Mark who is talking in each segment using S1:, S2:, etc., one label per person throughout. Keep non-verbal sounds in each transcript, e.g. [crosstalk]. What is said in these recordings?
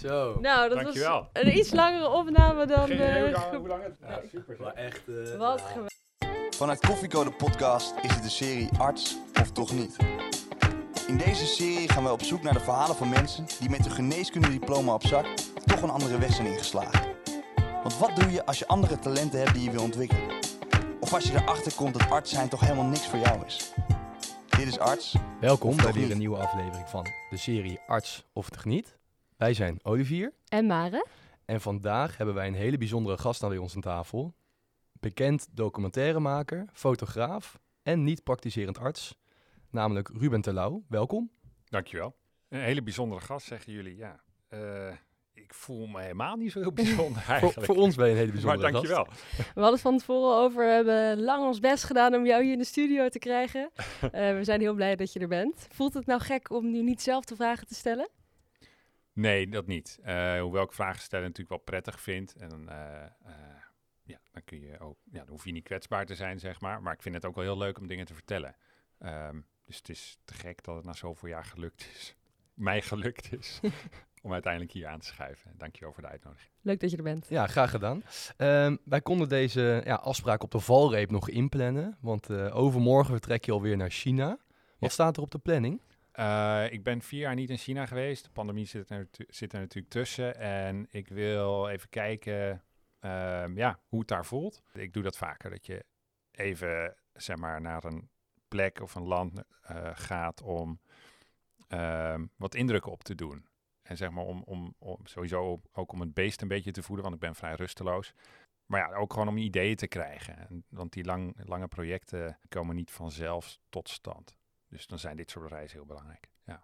S1: Zo.
S2: Nou, dat
S3: Dankjewel.
S2: was een iets langere opname dan...
S3: Geen
S2: eh,
S3: idee hoe lang- hoe lang het... Ja, super.
S1: Maar echt... eh,
S2: Wat
S1: ja.
S2: geweldig.
S4: Vanuit Koffiecode Podcast is het de serie Arts of Toch Niet. In deze serie gaan wij op zoek naar de verhalen van mensen die met hun geneeskundediploma op zak toch een andere weg zijn ingeslagen. Want wat doe je als je andere talenten hebt die je wil ontwikkelen? Of als je erachter komt dat arts zijn toch helemaal niks voor jou is? Dit is Arts.
S1: Welkom
S4: Of
S1: bij
S4: toch
S1: weer
S4: niet?
S1: een nieuwe aflevering van de serie Arts of Toch Niet. Wij zijn Olivier
S2: En Mare?
S1: en vandaag hebben wij een hele bijzondere gast aan bij ons aan tafel. Bekend documentairemaker, fotograaf en niet praktiserend arts, namelijk Ruben Terlouw. Welkom.
S3: Dankjewel. Een hele bijzondere gast, zeggen jullie. Ja, Eh, ik voel me helemaal niet zo heel bijzonder [laughs]
S1: Voor,
S3: eigenlijk.
S1: voor ons ben je een hele
S3: maar
S1: bijzondere gast.
S3: dankjewel.
S2: We hadden het van tevoren over, we hebben lang ons best gedaan om jou hier in de studio te krijgen. [laughs] Eh, we zijn heel blij dat je er bent. Voelt het nou gek om nu niet zelf de vragen te stellen?
S3: Nee, dat niet. Eh, hoewel ik vragen stellen natuurlijk wel prettig vind. En dan, eh, eh, ja, dan kun je ook, ja, dan hoef je niet kwetsbaar te zijn, zeg maar. Maar ik vind het ook wel heel leuk om dingen te vertellen. Ehm, dus het is te gek dat het na zoveel jaar gelukt is. [laughs] Mij gelukt is. [laughs] om uiteindelijk hier aan te schuiven. Dankjewel voor de uitnodiging.
S2: Leuk dat je er bent.
S1: Ja, graag gedaan. Ehm, wij konden deze ja, afspraak op de valreep nog inplannen, want eh, overmorgen vertrek je alweer naar China. Wat
S3: Ja.
S1: staat er op de planning?
S3: Eh, ik ben vier jaar niet in China geweest. De pandemie zit er, zit er natuurlijk tussen. En ik wil even kijken ehm, ja, hoe het daar voelt. Ik doe dat vaker, dat je even zeg maar, naar een plek of een land eh, gaat om ehm, wat indrukken op te doen. En zeg maar om, om, sowieso ook om het beest een beetje te voeden, want ik ben vrij rusteloos. Maar ja, ook gewoon om ideeën te krijgen. En, want die lang, lange projecten komen niet vanzelf tot stand. Dus dan zijn dit soort reizen heel belangrijk. Ja.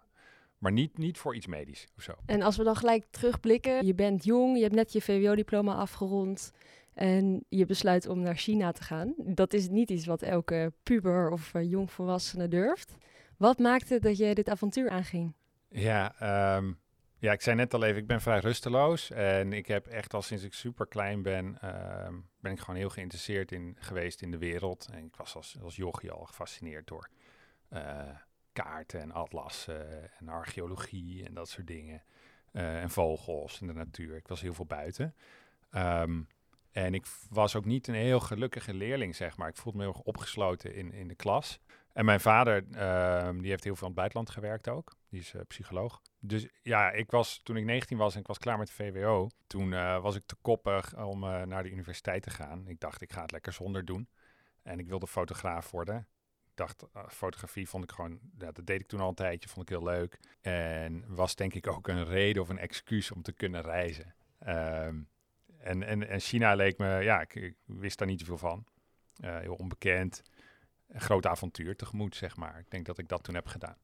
S3: Maar niet, niet voor iets medisch of zo.
S2: En als we dan gelijk terugblikken, je bent jong, je hebt net je VWO-diploma afgerond en je besluit om naar China te gaan. Dat is niet iets wat elke puber of eh, jongvolwassene durft. Wat maakte dat je dit avontuur aanging?
S3: Ja, ehm, ja, ik zei net al even, ik ben vrij rusteloos. En ik heb echt al sinds ik super klein ben, ehm, ben ik gewoon heel geïnteresseerd in, geweest in de wereld. En ik was als, als jochie al gefascineerd door kaarten en atlassen en archeologie en dat soort dingen. Eh, en vogels en de natuur. Ik was heel veel buiten. Ehm, en ik was ook niet een heel gelukkige leerling, zeg maar. Ik voelde me heel erg opgesloten in, in de klas. En mijn vader, ehm, die heeft heel veel in het buitenland gewerkt ook. Die is eh, psycholoog. Dus ja, ik was, toen ik 19 was en ik was klaar met de VWO, toen eh, was ik te koppig om eh, naar de universiteit te gaan. Ik dacht, ik ga het lekker zonder doen. En ik wilde fotograaf worden. Ik dacht, eh, fotografie vond ik gewoon, ja, dat deed ik toen al een tijdje, vond ik heel leuk. En was denk ik ook een reden of een excuus om te kunnen reizen. Ehm, en, en, en China leek me, ja, ik, ik wist daar niet zoveel van. Eh, heel onbekend. Een groot avontuur tegemoet, zeg maar. Ik denk dat ik dat toen heb gedaan.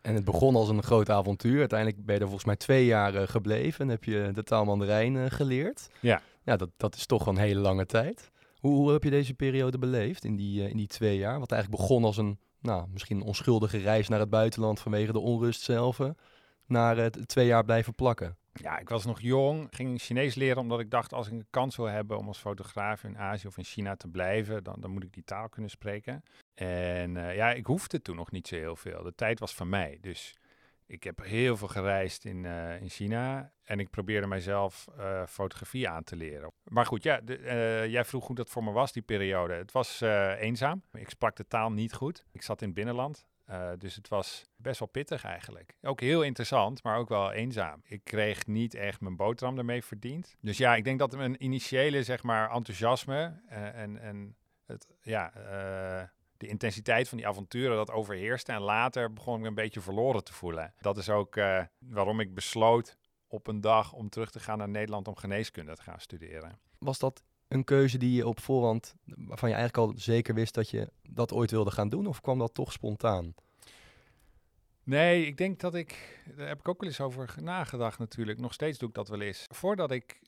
S1: En het begon als een groot avontuur. Uiteindelijk ben je er volgens mij twee jaar eh, gebleven en heb je de taal Mandarijn geleerd.
S3: Ja.
S1: Ja, dat, dat is toch een hele lange tijd. Hoe, hoe heb je deze periode beleefd in die, eh, in die twee jaar? Wat eigenlijk begon als een, nou, misschien onschuldige reis naar het buitenland vanwege de onrust zelf, naar het twee jaar blijven plakken.
S3: Ja, ik was nog jong, ging Chinees leren omdat ik dacht als ik een kans wil hebben om als fotograaf in Azië of in China te blijven, dan, dan moet ik die taal kunnen spreken. En eh, ja, ik hoefde toen nog niet zo heel veel. De tijd was van mij. Dus ik heb heel veel gereisd in, eh, in China en ik probeerde mijzelf eh, fotografie aan te leren. Maar goed, ja, de, eh, jij vroeg hoe dat voor me was, die periode. Het was eenzaam. Ik sprak de taal niet goed. Ik zat in het binnenland. Dus het was best wel pittig eigenlijk. Ook heel interessant, maar ook wel eenzaam. Ik kreeg niet echt mijn boterham ermee verdiend. Dus ja, ik denk dat mijn initiële zeg maar enthousiasme en, en het, ja, de intensiteit van die avonturen dat overheerste. En later begon ik me een beetje verloren te voelen. Dat is ook eh, waarom ik besloot op een dag om terug te gaan naar Nederland om geneeskunde te gaan studeren.
S1: Was dat een keuze die je op voorhand, waarvan je eigenlijk al zeker wist dat je dat ooit wilde gaan doen? Of kwam dat toch spontaan?
S3: Nee, ik denk dat ik, daar heb ik ook wel eens over nagedacht natuurlijk. Nog steeds doe ik dat wel eens. Voordat ik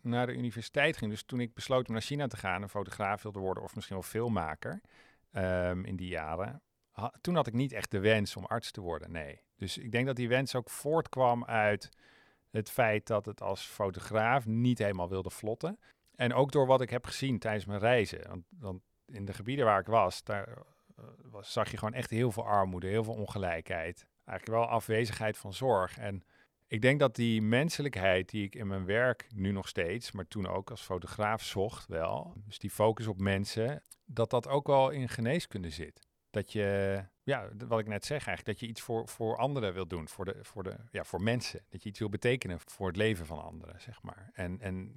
S3: naar de universiteit ging, dus toen ik besloot om naar China te gaan, een fotograaf wilde worden of misschien wel filmmaker ehm, in die jaren, toen had ik niet echt de wens om arts te worden, nee. Dus ik denk dat die wens ook voortkwam uit het feit dat het als fotograaf niet helemaal wilde vlotten. En ook door wat ik heb gezien tijdens mijn reizen. Want, want in de gebieden waar ik was, daar eh, was, zag je gewoon echt heel veel armoede, heel veel ongelijkheid. Eigenlijk wel afwezigheid van zorg. En ik denk dat die menselijkheid die ik in mijn werk nu nog steeds, maar toen ook als fotograaf zocht wel, dus die focus op mensen, dat dat ook wel in geneeskunde zit. Dat je, ja, wat ik net zeg eigenlijk, dat je iets voor, voor anderen wil doen, voor, de, voor, de, ja, voor mensen. Dat je iets wil betekenen voor het leven van anderen, zeg maar. En, en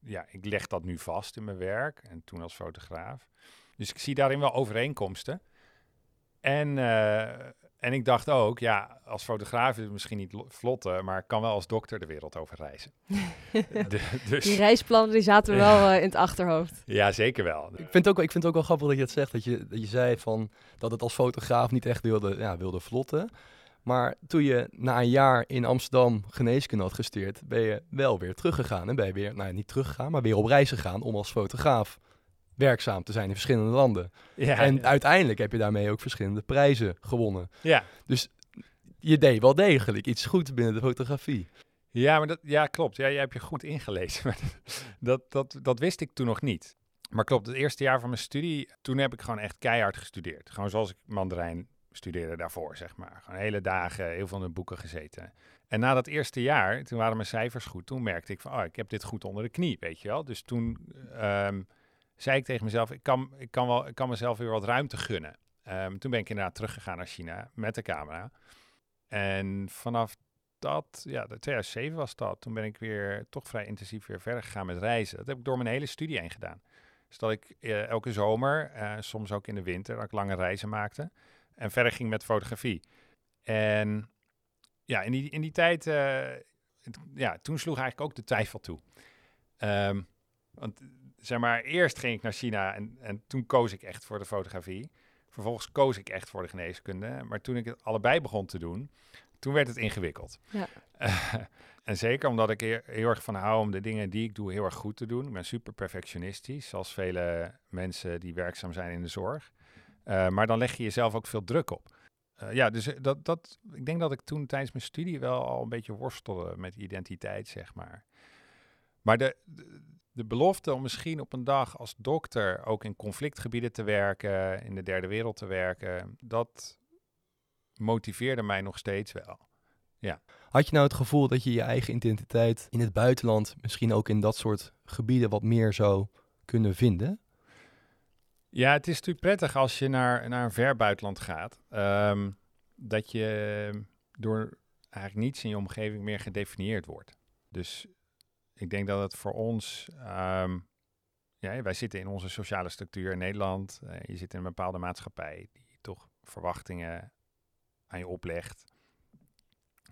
S3: ja, ik leg dat nu vast in mijn werk en toen als fotograaf. Dus ik zie daarin wel overeenkomsten. En, eh, en ik dacht ook, ja, als fotograaf is het misschien niet lo- vlotte, maar ik kan wel als dokter de wereld over reizen. [laughs] De- dus,
S2: Die reisplannen die zaten wel eh, in het achterhoofd.
S3: ja, zeker wel.
S1: Ik vind, het ook, wel- ik vind het ook wel grappig dat je het zegt. Dat je, dat je zei van, dat het als fotograaf niet echt wilde, ja, wilde vlotten. Maar toen je na een jaar in Amsterdam geneeskunde had gesteerd, ben je wel weer teruggegaan. En ben je weer, nou ja, niet teruggegaan, maar weer op reis gegaan om als fotograaf werkzaam te zijn in verschillende landen.
S3: Ja,
S1: en uiteindelijk heb je daarmee ook verschillende prijzen gewonnen.
S3: ja.
S1: Je deed wel degelijk iets goed binnen de fotografie.
S3: Ja, maar dat, ja, klopt. Ja, jij hebt je goed ingelezen. [laughs] Dat, dat, dat wist ik toen nog niet. Maar klopt, het eerste jaar van mijn studie, toen heb ik gewoon echt keihard gestudeerd. Gewoon zoals ik Mandarijn studeerde daarvoor, zeg maar. Gewoon hele dagen, heel veel in de boeken gezeten. En na dat eerste jaar, toen waren mijn cijfers goed. Toen merkte ik van, oh, ik heb dit goed onder de knie, weet je wel. Dus toen ehm, zei ik tegen mezelf, ik kan, ik, kan wel, ik kan mezelf weer wat ruimte gunnen. Ehm, toen ben ik inderdaad teruggegaan naar China met de camera. En vanaf dat, ja, de 2007 was dat. Toen ben ik weer toch vrij intensief weer verder gegaan met reizen. Dat heb ik door mijn hele studie heen gedaan. Dus dat ik eh, elke zomer, eh, soms ook in de winter, dat ik lange reizen maakte. En verder ging met fotografie. En ja, in die, in die tijd, eh, ja, toen sloeg eigenlijk ook de twijfel toe. Ehm, want zeg maar, eerst ging ik naar China en, en toen koos ik echt voor de fotografie. Vervolgens koos ik echt voor de geneeskunde. Maar toen ik het allebei begon te doen, toen werd het ingewikkeld.
S2: Ja. [laughs]
S3: En zeker omdat ik heel, heel erg van hou om de dingen die ik doe heel erg goed te doen. Ik ben super perfectionistisch, zoals vele mensen die werkzaam zijn in de zorg. Eh, maar dan leg je jezelf ook veel druk op. Eh, ja, dus eh, dat, dat, ik denk dat ik toen tijdens mijn studie wel al een beetje worstelde met identiteit, zeg maar. Maar de, de, de belofte om misschien op een dag als dokter ook in conflictgebieden te werken, in de derde wereld te werken, dat motiveerde mij nog steeds wel.
S1: Had je nou het gevoel dat je je eigen identiteit in het buitenland, misschien ook in dat soort gebieden, wat meer zou kunnen vinden?
S3: Ja, het is natuurlijk prettig als je naar, naar een ver buitenland gaat. ehm, dat je door eigenlijk niets in je omgeving meer gedefinieerd wordt. Dus ik denk dat het voor ons. ehm, ja, wij zitten in onze sociale structuur in Nederland. eh, je zit in een bepaalde maatschappij die toch verwachtingen aan je oplegt.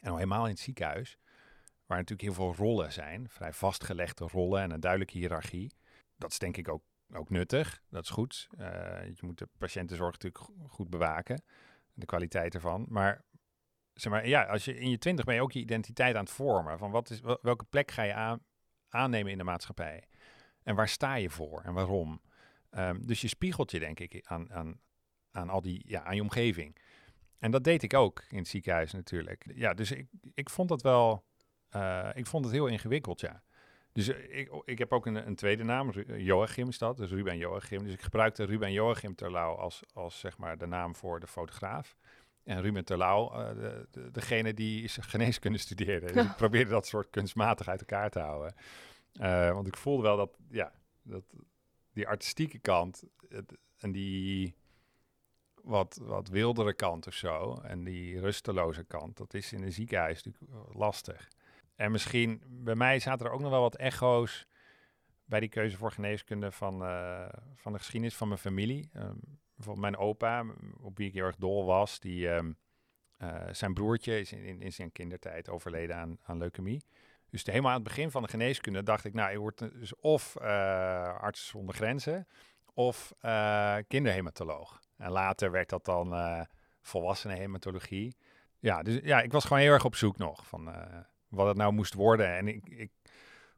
S3: En al helemaal in het ziekenhuis, waar natuurlijk heel veel rollen zijn, vrij vastgelegde rollen en een duidelijke hiërarchie. Dat is denk ik ook ook nuttig. Dat is goed. Eh, je moet de patiëntenzorg natuurlijk go- goed bewaken. De kwaliteit ervan. Maar, zeg maar ja, als je in je twintig ben je ook je identiteit aan het vormen. Van wat is, wel- welke plek ga je aan, aannemen in de maatschappij? En waar sta je voor en waarom? Ehm, dus je spiegelt je denk ik aan, aan, aan al die, ja, aan je omgeving. En dat deed ik ook in het ziekenhuis natuurlijk. Ja, dus ik, ik vond dat wel, eh, ik vond het heel ingewikkeld, ja. Dus eh, ik, ik heb ook een, een tweede naam, Joachim is dat, dus Ruben Joachim. Dus ik gebruikte Ruben Joachim Terlouw als, als zeg maar de naam voor de fotograaf. En Ruben Terlouw, de, de, degene die is [laughs] geneeskunde studeerde. Dus [laughs] ik probeerde dat soort kunstmatig uit elkaar te houden. Eh, want ik voelde wel dat, ja, dat die artistieke kant het, en die wat, wat wildere kant of zo, en die rusteloze kant, dat is in een ziekenhuis natuurlijk lastig. En misschien, bij mij zaten er ook nog wel wat echo's bij die keuze voor geneeskunde van, eh, van de geschiedenis van mijn familie. Ehm, bijvoorbeeld mijn opa, op wie ik heel erg dol was, die, ehm, eh, zijn broertje is in, in, zijn kindertijd overleden aan, aan leukemie. Dus helemaal aan het begin van de geneeskunde dacht ik, nou, je wordt dus of eh, arts zonder grenzen of eh, kinderhematoloog. En later werd dat dan volwassenenhematologie. Ja, dus ja, ik was gewoon heel erg op zoek nog van wat het nou moest worden. En ik, ik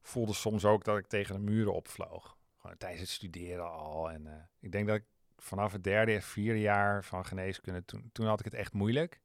S3: voelde soms ook dat ik tegen de muren opvloog. Gewoon tijdens het studeren al. En ik denk dat ik vanaf het derde, vierde jaar van geneeskunde, toen, toen had ik het echt moeilijk.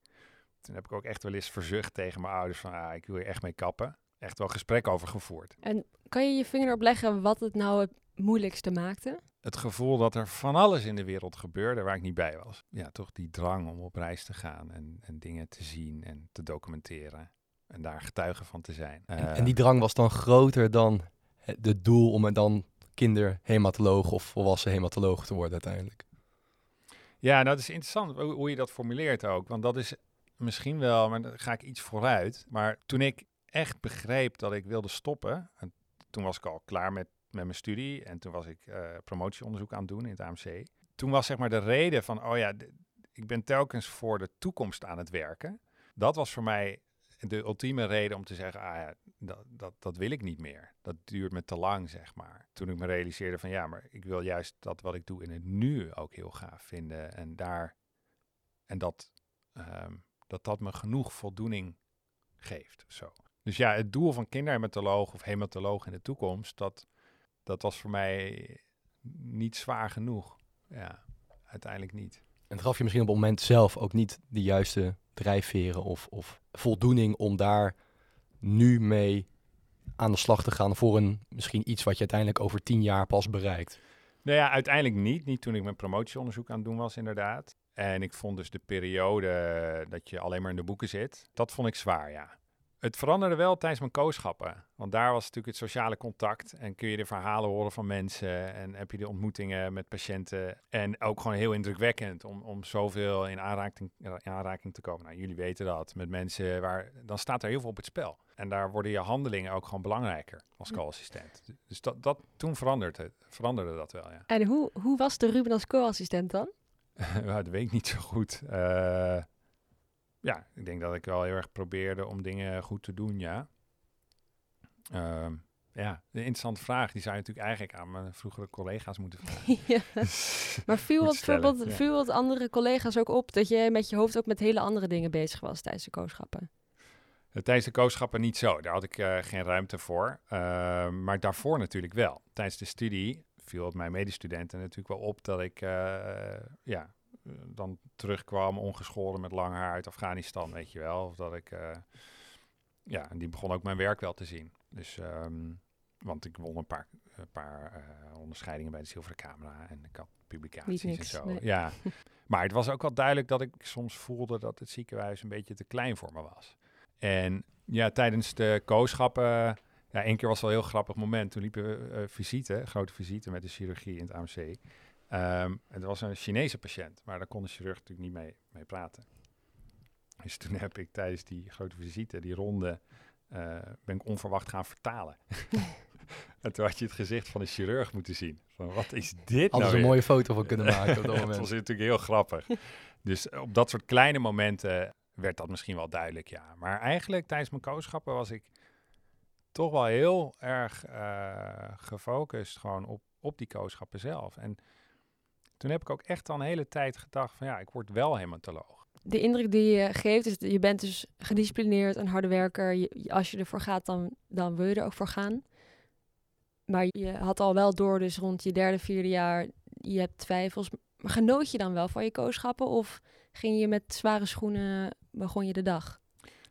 S3: Toen heb ik ook echt wel eens verzucht tegen mijn ouders van, ah, ik wil hier echt mee kappen. Echt wel gesprek over gevoerd.
S2: En kan je je vinger erop leggen wat het nou het moeilijkste maakte?
S3: Het gevoel dat er van alles in de wereld gebeurde waar ik niet bij was. Ja, toch die drang om op reis te gaan en, en dingen te zien en te documenteren. en daar getuige van te zijn.
S1: En,
S3: Eh,
S1: en die drang was dan groter dan het de doel om er dan kinderhematoloog of volwassen hematoloog te worden uiteindelijk.
S3: Ja, dat is interessant hoe, je dat formuleert ook. Want dat is misschien wel, maar dan ga ik iets vooruit. Maar toen ik echt begreep dat ik wilde stoppen, en toen was ik al klaar met, met mijn studie en toen was ik eh, promotieonderzoek aan het doen in het AMC. Toen was zeg maar de reden van, oh ja, ik ben telkens voor de toekomst aan het werken. Dat was voor mij de ultieme reden om te zeggen, ah ja, dat, dat, dat wil ik niet meer. Dat duurt me te lang, zeg maar. Toen ik me realiseerde van, ja, maar ik wil juist dat wat ik doe in het nu ook heel gaaf vinden. En daar, en dat, ehm, dat dat me genoeg voldoening geeft. Zo. Dus ja, het doel van kinderhematoloog of hematoloog in de toekomst, dat, dat was voor mij niet zwaar genoeg. Ja, uiteindelijk niet.
S1: En het gaf je misschien op het moment zelf ook niet de juiste drijfveren of, of voldoening om daar nu mee aan de slag te gaan voor een misschien iets wat je uiteindelijk over tien jaar pas bereikt.
S3: Nou ja, uiteindelijk niet. Niet toen ik mijn promotieonderzoek aan het doen was, inderdaad. En ik vond dus de periode dat je alleen maar in de boeken zit, dat vond ik zwaar, ja. Het veranderde wel tijdens mijn kooschappen. Want daar was natuurlijk het sociale contact. En kun je de verhalen horen van mensen. En heb je de ontmoetingen met patiënten. En ook gewoon heel indrukwekkend om, om zoveel in aanraking, in aanraking te komen. Nou, jullie weten dat. Met mensen waar. Dan staat er heel veel op het spel. En daar worden je handelingen ook gewoon belangrijker als co-assistent. Dus dat, dat, toen veranderde, veranderde dat wel, ja.
S2: En hoe, hoe was de Ruben als co-assistent dan? [laughs]
S3: Dat weet ik niet zo goed. Eh, ja, ik denk dat ik wel heel erg probeerde om dingen goed te doen, ja. Ehm, ja, de interessante vraag, die zou je natuurlijk eigenlijk aan mijn vroegere collega's moeten vragen. [laughs]
S2: Ja. Maar viel [laughs]
S3: stellen,
S2: bijvoorbeeld,
S3: ja.
S2: viel het andere collega's ook op dat je met je hoofd ook met hele andere dingen bezig was tijdens de kooschappen?
S3: Eh, Tijdens de kooschappen niet zo, daar had ik eh, geen ruimte voor. Ehm, maar daarvoor natuurlijk wel. Tijdens de studie viel het mijn medestudenten natuurlijk wel op dat ik eh, ja, dan terugkwam ongeschoren met lang haar uit Afghanistan, weet je wel. Of dat ik, eh, ja, en die begon ook mijn werk wel te zien. Dus, ehm, want ik won een paar, een paar eh, onderscheidingen bij de Zilveren Camera en ik had publicaties en zo.
S2: nee.
S3: Ja, [laughs] maar het was ook wel duidelijk dat ik soms voelde dat het ziekenhuis een beetje te klein voor me was. En ja, tijdens de kooschappen, ja, één keer was wel een heel grappig moment. Toen liepen we eh, visite, grote visite met de chirurgie in het AMC. Ehm het was een Chinese patiënt, maar daar kon de chirurg natuurlijk niet mee, mee praten. Dus toen [laughs] heb ik tijdens die grote visite, die ronde, eh, ben ik onverwacht gaan vertalen. [laughs] en toen had je het gezicht van de chirurg moeten zien. Van, wat is dit
S1: Hadden
S3: nou
S1: ze een mooie foto van kunnen maken op dat
S3: dat [laughs]
S1: moment.
S3: was natuurlijk heel grappig. Dus op dat soort kleine momenten werd dat misschien wel duidelijk, ja. Maar eigenlijk tijdens mijn kooschappen was ik toch wel heel erg eh, gefocust gewoon op, op die kooschappen zelf. En toen heb ik ook echt al een hele tijd gedacht van ja, ik word wel hematoloog.
S2: De indruk die je geeft is, dat je bent dus gedisciplineerd, een harde werker. Je, als je ervoor gaat, dan, dan wil je er ook voor gaan. Maar je had al wel door, dus rond je derde, vierde jaar, je hebt twijfels. Maar genoot je dan wel van je kooschappen? Of ging je met zware schoenen, begon je de dag?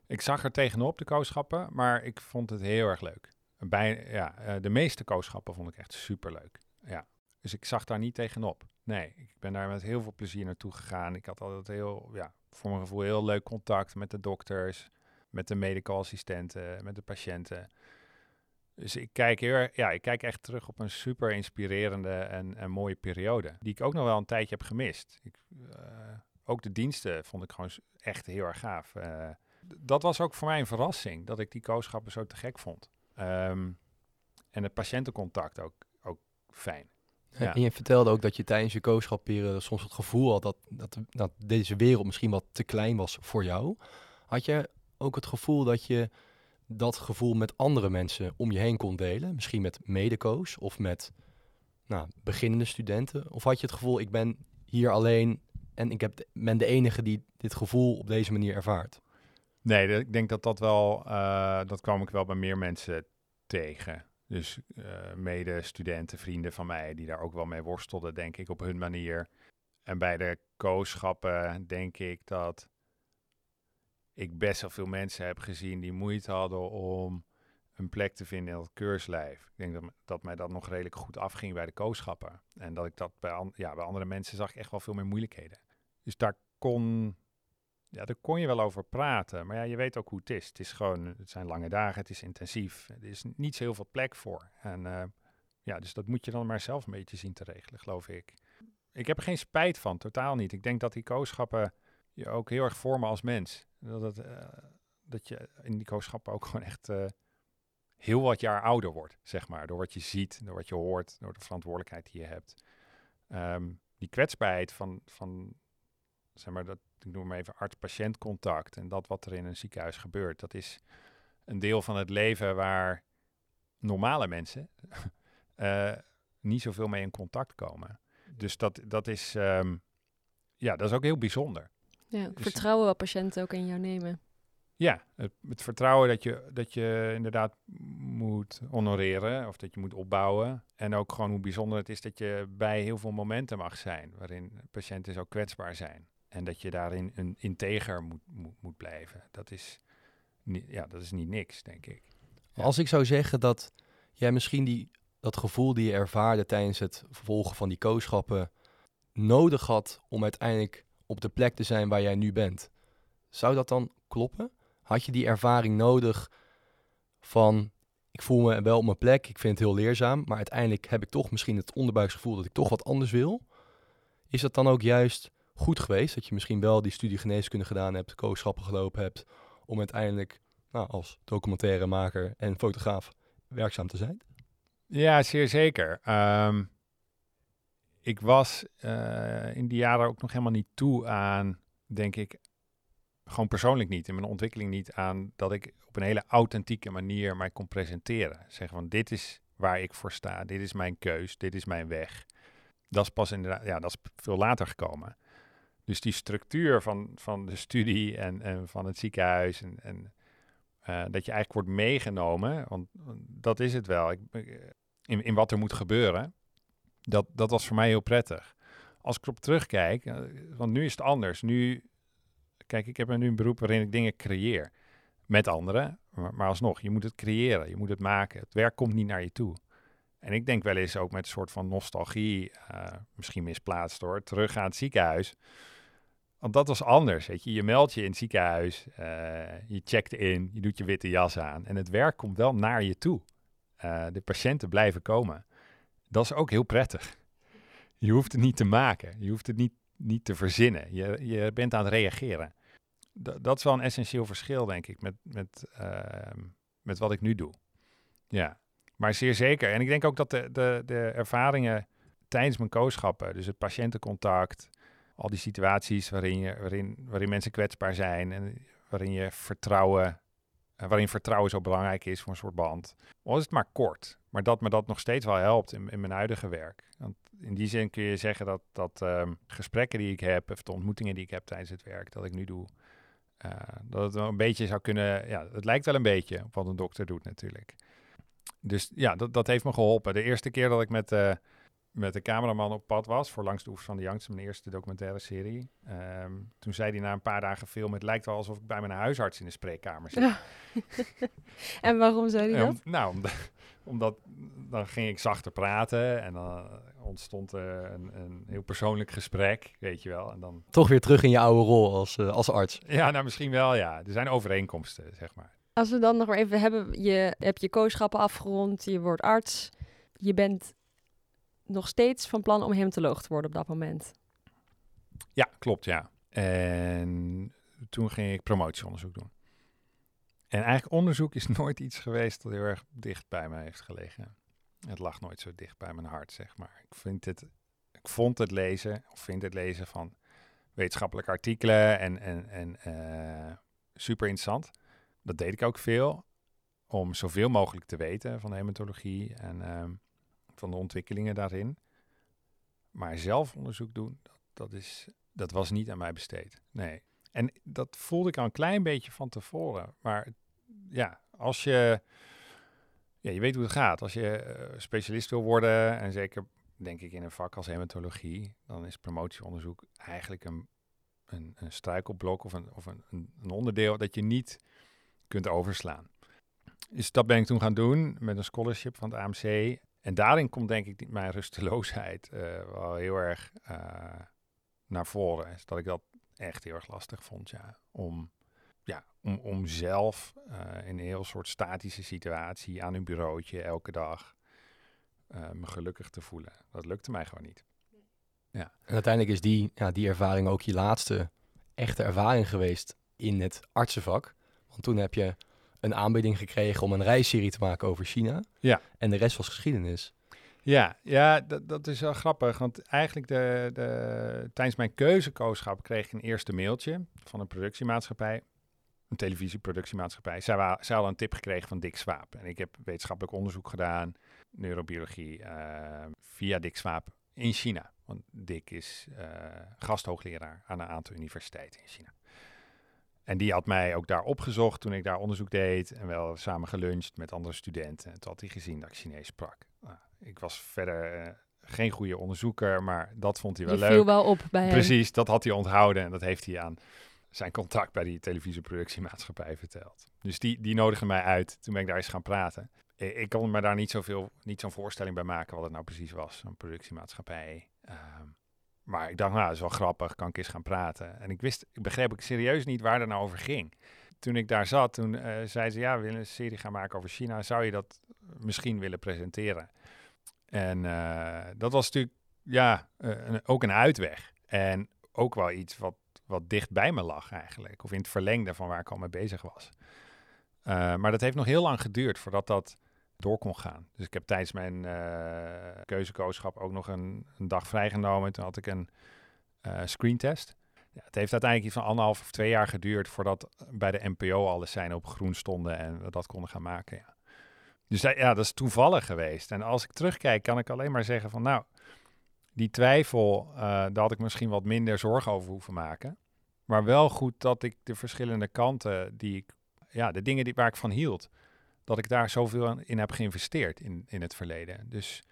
S3: Ik zag er tegenop de kooschappen, maar ik vond het heel erg leuk. Bij, ja, eh, de meeste kooschappen vond ik echt super leuk. Ja. Dus ik zag daar niet tegenop. Nee, ik ben daar met heel veel plezier naartoe gegaan. Ik had altijd heel, ja, voor mijn gevoel heel leuk contact met de dokters, met de medical assistenten, met de patiënten. Dus ik kijk, heel, ja, ik kijk echt terug op een super inspirerende en, en mooie periode. Die ik ook nog wel een tijdje heb gemist. Ik, eh, ook de diensten vond ik gewoon echt heel erg gaaf. Eh, dat was ook voor mij een verrassing, dat ik die kooschappen zo te gek vond. Ehm, en het patiëntencontact ook, ook fijn. Ja.
S1: En je vertelde ook dat je tijdens je kooschapperiode soms het gevoel had dat, dat, dat deze wereld misschien wat te klein was voor jou. Had je ook het gevoel dat je dat gevoel met andere mensen om je heen kon delen? Misschien met medeco's of met nou, beginnende studenten? Of had je het gevoel, ik ben hier alleen en ik heb, ben de enige die dit gevoel op deze manier ervaart?
S3: Nee, ik denk dat dat wel, eh, dat kwam ik wel bij meer mensen tegen. Dus eh mede-studenten, vrienden van mij, die daar ook wel mee worstelden, denk ik, op hun manier. En bij de kooschappen denk ik dat ik best wel veel mensen heb gezien die moeite hadden om een plek te vinden in dat keurslijf. Ik denk dat, dat mij dat nog redelijk goed afging bij de kooschappen. En dat ik dat bij, ja, bij andere mensen zag ik echt wel veel meer moeilijkheden. Dus daar kon ja, daar kon je wel over praten. Maar ja, je weet ook hoe het is. Het is gewoon, het zijn lange dagen, het is intensief. Er is niet zo heel veel plek voor. En uh, ja, dus dat moet je dan maar zelf een beetje zien te regelen, geloof ik. Ik heb er geen spijt van, totaal niet. Ik denk dat die kooschappen je ook heel erg vormen als mens. Dat, uh, dat je in die kooschappen ook gewoon echt uh, heel wat jaar ouder wordt, zeg maar. Door wat je ziet, door wat je hoort, door de verantwoordelijkheid die je hebt. Um, die kwetsbaarheid van, van zeg maar, dat, ik noem maar even arts-patiënt contact en dat wat er in een ziekenhuis gebeurt, dat is een deel van het leven waar normale mensen uh, [laughs] niet zoveel mee in contact komen. Dus dat, dat is, um, ja, dat is ook heel bijzonder.
S2: Ja, dus, vertrouwen wat patiënten ook in jou nemen.
S3: Ja, het, het, vertrouwen dat je, dat je inderdaad moet honoreren of dat je moet opbouwen. En ook gewoon hoe bijzonder het is dat je bij heel veel momenten mag zijn waarin patiënten zo kwetsbaar zijn. En dat je daarin een integer moet, moet, moet blijven. Dat is, ja, dat is niet niks, denk ik.
S1: Als ik zou zeggen dat jij misschien die, dat gevoel die je ervaarde tijdens het vervolgen van die kooschappen nodig had om uiteindelijk op de plek te zijn waar jij nu bent. Zou dat dan kloppen? Had je die ervaring nodig van ik voel me wel op mijn plek, ik vind het heel leerzaam, maar uiteindelijk heb ik toch misschien het onderbuiksgevoel dat ik toch wat anders wil? Is dat dan ook juist goed geweest dat je misschien wel die studie geneeskunde gedaan hebt, kooschappen gelopen hebt, om uiteindelijk nou, als documentairemaker en fotograaf werkzaam te zijn?
S3: Ja, zeer zeker. Um, ik was uh, in die jaren ook nog helemaal niet toe aan, denk ik, gewoon persoonlijk niet, in mijn ontwikkeling niet aan dat ik op een hele authentieke manier mij kon presenteren. Zeggen van dit is waar ik voor sta, dit is mijn keus, dit is mijn weg. Dat is pas inderdaad, ja, dat is veel later gekomen. Dus die structuur van, van de studie en, en van het ziekenhuis en, en uh, dat je eigenlijk wordt meegenomen, want dat is het wel, ik, in, in wat er moet gebeuren, dat, dat was voor mij heel prettig. Als ik erop terugkijk, uh, want nu is het anders. Nu Kijk, ik heb nu een beroep waarin ik dingen creëer met anderen. Maar, alsnog, je moet het creëren, je moet het maken. Het werk komt niet naar je toe. En ik denk wel eens ook met een soort van nostalgie, misschien misplaatst hoor, terug aan het ziekenhuis. Want dat was anders, weet je. Je meldt je in het ziekenhuis, uh, je checkt in, je doet je witte jas aan. En het werk komt wel naar je toe. Uh, de patiënten blijven komen. Dat is ook heel prettig. Je hoeft het niet te maken. Je hoeft het niet niet te verzinnen. Je, je bent aan het reageren. Dat is wel een essentieel verschil, denk ik, met, met, uh, met wat ik nu doe. Ja, maar zeer zeker. En ik denk ook dat de, de, de ervaringen tijdens mijn kooschappen, dus het patiëntencontact, al die situaties waarin, je, waarin, waarin mensen kwetsbaar zijn en waarin je vertrouwen, uh, waarin vertrouwen zo belangrijk is voor een soort band. Al is het maar kort, maar dat me dat nog steeds wel helpt in, in mijn huidige werk. Want in die zin kun je zeggen dat, dat um, gesprekken die ik heb, of de ontmoetingen die ik heb tijdens het werk dat ik nu doe, uh, dat het wel een beetje zou kunnen, ja, het lijkt wel een beetje op wat een dokter doet natuurlijk. Dus ja, dat, dat heeft me geholpen. De eerste keer dat ik met, uh, met de cameraman op pad was, voor Langs de Oevers van de Yangtze, mijn eerste documentaire serie, um, toen zei hij na een paar dagen film, het lijkt wel alsof ik bij mijn huisarts in de spreekkamer zit. Ja. [laughs]
S2: en waarom zei hij dat?
S3: Um, nou, omdat, [laughs] omdat dan ging ik zachter praten en dan ontstond er een, een, heel persoonlijk gesprek, weet je wel. En dan...
S1: Toch weer terug in je oude rol als, uh, als arts.
S3: Ja, nou misschien wel, ja. Er zijn overeenkomsten, zeg maar.
S2: Als we dan nog maar even hebben, je hebt je kooschappen afgerond, je wordt arts. Je bent nog steeds van plan om hematoloog te worden op dat moment.
S3: Ja, klopt, ja. En toen ging ik promotieonderzoek doen. En eigenlijk onderzoek is [laughs] nooit iets geweest dat heel erg dicht bij mij heeft gelegen. Het lag nooit zo dicht bij mijn hart, zeg maar. Ik, vind het, ik vond het lezen, of vind het lezen van wetenschappelijke artikelen en, en, en uh, super interessant. Dat deed ik ook veel, om zoveel mogelijk te weten van hematologie en uh, van de ontwikkelingen daarin. Maar zelf onderzoek doen, dat, dat, is, dat was niet aan mij besteed. Nee. En dat voelde ik al een klein beetje van tevoren. Maar ja, als je, ja, je weet hoe het gaat. Als je uh, specialist wil worden, en zeker denk ik in een vak als hematologie, dan is promotieonderzoek eigenlijk een, een, een struikelblok of, een, of een, een onderdeel dat je niet kunt overslaan. Dus dat ben ik toen gaan doen met een scholarship van het AMC. En daarin komt denk ik mijn rusteloosheid uh, wel heel erg uh, naar voren. Is dat ik dat echt heel erg lastig vond, ja. Om, ja, om, om zelf eh, in een heel soort statische situatie aan een bureautje elke dag eh, me gelukkig te voelen. Dat lukte mij gewoon niet.
S1: En uiteindelijk is die, ja, die ervaring ook je laatste echte ervaring geweest in het artsenvak. Want toen heb je een aanbieding gekregen om een reisserie te maken over China.
S3: Ja.
S1: En de rest was geschiedenis.
S3: Ja, ja dat, dat is wel grappig. Want eigenlijk de, de, tijdens mijn keuzekooschap kreeg ik een eerste mailtje van een productiemaatschappij. Een televisieproductiemaatschappij. Zij, wa- zij hadden een tip gekregen van Dick Swaap. En ik heb wetenschappelijk onderzoek gedaan, neurobiologie, eh, via Dick Swaap in China. Want Dick is eh, gasthoogleraar aan een aantal universiteiten in China. En die had mij ook daar opgezocht toen ik daar onderzoek deed. En wel samen geluncht met andere studenten. En toen had hij gezien dat ik Chinees sprak. Nou, ik was verder eh, geen goede onderzoeker, maar dat vond hij wel
S2: Je
S3: leuk.
S2: viel wel op bij hem.
S3: Precies, dat had hij onthouden en dat heeft hij aan zijn contact bij die televisieproductiemaatschappij verteld. Dus die, die nodigde mij uit. Toen ben ik daar eens gaan praten. Ik, ik kon me daar niet zoveel, niet zo'n voorstelling bij maken wat het nou precies was, een productiemaatschappij. Ehm, maar ik dacht, nou, dat is wel grappig, kan ik eens gaan praten. En ik wist, ik begreep ook serieus niet waar het nou over ging. Toen ik daar zat, toen eh, zei ze, ja, we willen een serie gaan maken over China. Zou je dat misschien willen presenteren? En eh, dat was natuurlijk, ja, eh, ook een uitweg. En ook wel iets wat, wat dicht bij me lag eigenlijk. Of in het verlengde van waar ik al mee bezig was. Maar dat heeft nog heel lang geduurd voordat dat door kon gaan. Dus ik heb tijdens mijn eh keuzekooschap ook nog een, een dag vrijgenomen. Toen had ik een eh screentest. Ja, het heeft uiteindelijk iets van anderhalf of twee jaar geduurd voordat bij de NPO alle seinen op groen stonden en we dat konden gaan maken. Ja. Dus dat- ja, dat is toevallig geweest. En als ik terugkijk, kan ik alleen maar zeggen van nou, die twijfel, eh, daar had ik misschien wat minder zorgen over hoeven maken. Maar wel goed dat ik de verschillende kanten die ik, ja, de dingen die, waar ik van hield, dat ik daar zoveel in heb geïnvesteerd in, in het verleden. Dus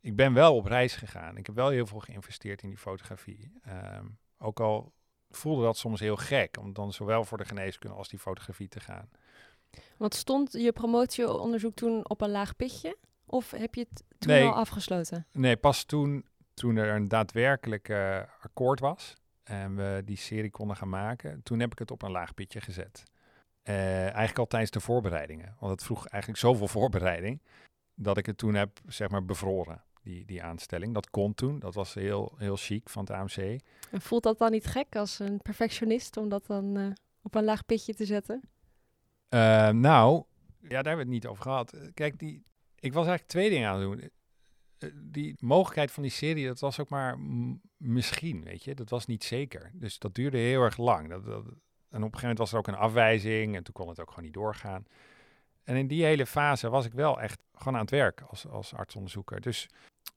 S3: ik ben wel op reis gegaan. Ik heb wel heel veel geïnvesteerd in die fotografie. Ehm, ook al voelde dat soms heel gek, om dan zowel voor de geneeskunde als die fotografie te gaan.
S2: Want stond je promotieonderzoek toen op een laag pitje? Of heb je het toen
S3: Nee.
S2: al afgesloten?
S3: Nee, pas toen, toen er een daadwerkelijk akkoord was en we die serie konden gaan maken, toen heb ik het op een laag pitje gezet. Eh, eigenlijk al tijdens de voorbereidingen. Want het vroeg eigenlijk zoveel [laughs] voorbereiding dat ik het toen heb zeg maar bevroren, die, die aanstelling. Dat kon toen, dat was heel, heel chic van het AMC.
S2: En voelt dat dan niet gek als een perfectionist om dat dan eh, op een laag pitje te zetten?
S3: Eh, nou, ja, daar hebben we het niet over gehad. Eh, Kijk, die, ik was eigenlijk twee dingen aan het doen. Die mogelijkheid van die serie, dat was ook maar misschien, weet je. Dat was niet zeker. Dus dat duurde heel erg lang. Dat, dat, en op een gegeven moment was er ook een afwijzing en toen kon het ook gewoon niet doorgaan. En in die hele fase was ik wel echt gewoon aan het werk als, als artsonderzoeker. Dus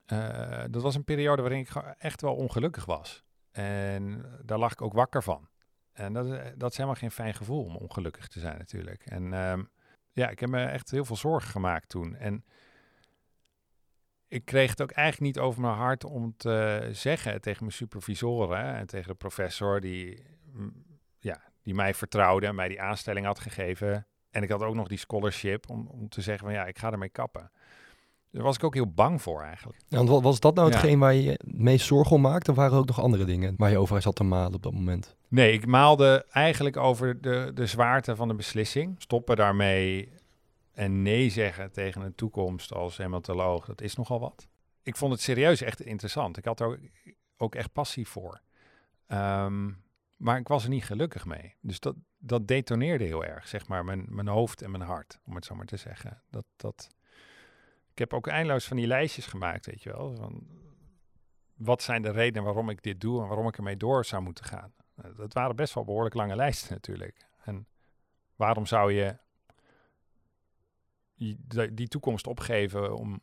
S3: eh, dat was een periode waarin ik echt wel ongelukkig was. En daar lag ik ook wakker van. En dat, is- dat is helemaal geen fijn gevoel om ongelukkig te zijn natuurlijk. En ehm, ja, ik heb me echt heel veel zorgen gemaakt toen. En ik kreeg het ook eigenlijk niet over mijn hart om te zeggen tegen mijn supervisoren en tegen de professor die, mm, ja, die mij vertrouwde en mij die aanstelling had gegeven. En ik had ook nog die scholarship om, om te zeggen van ja, ik ga ermee kappen. Daar was ik ook heel bang voor eigenlijk.
S1: Ja, want wa- was dat nou
S3: Ja.
S1: hetgeen waar je je het meest zorgen om maakte? Of waren er ook nog andere dingen waar je over zat te malen op dat moment?
S3: Nee, ik maalde eigenlijk over de, de zwaarte van de beslissing. Stoppen daarmee en nee zeggen tegen een toekomst als hematoloog, dat is nogal wat. Ik vond het serieus echt interessant. Ik had er ook, ook echt passie voor. Ehm, maar ik was er niet gelukkig mee. Dus dat, dat detoneerde heel erg, zeg maar, mijn, mijn hoofd en mijn hart, om het zo maar te zeggen. Dat, dat... Ik heb ook eindeloos van die lijstjes gemaakt, weet je wel. Van, wat zijn de redenen waarom ik dit doe en waarom ik ermee door zou moeten gaan? Nou, Dat waren best wel behoorlijk lange lijsten natuurlijk. En waarom zou je die, toekomst opgeven om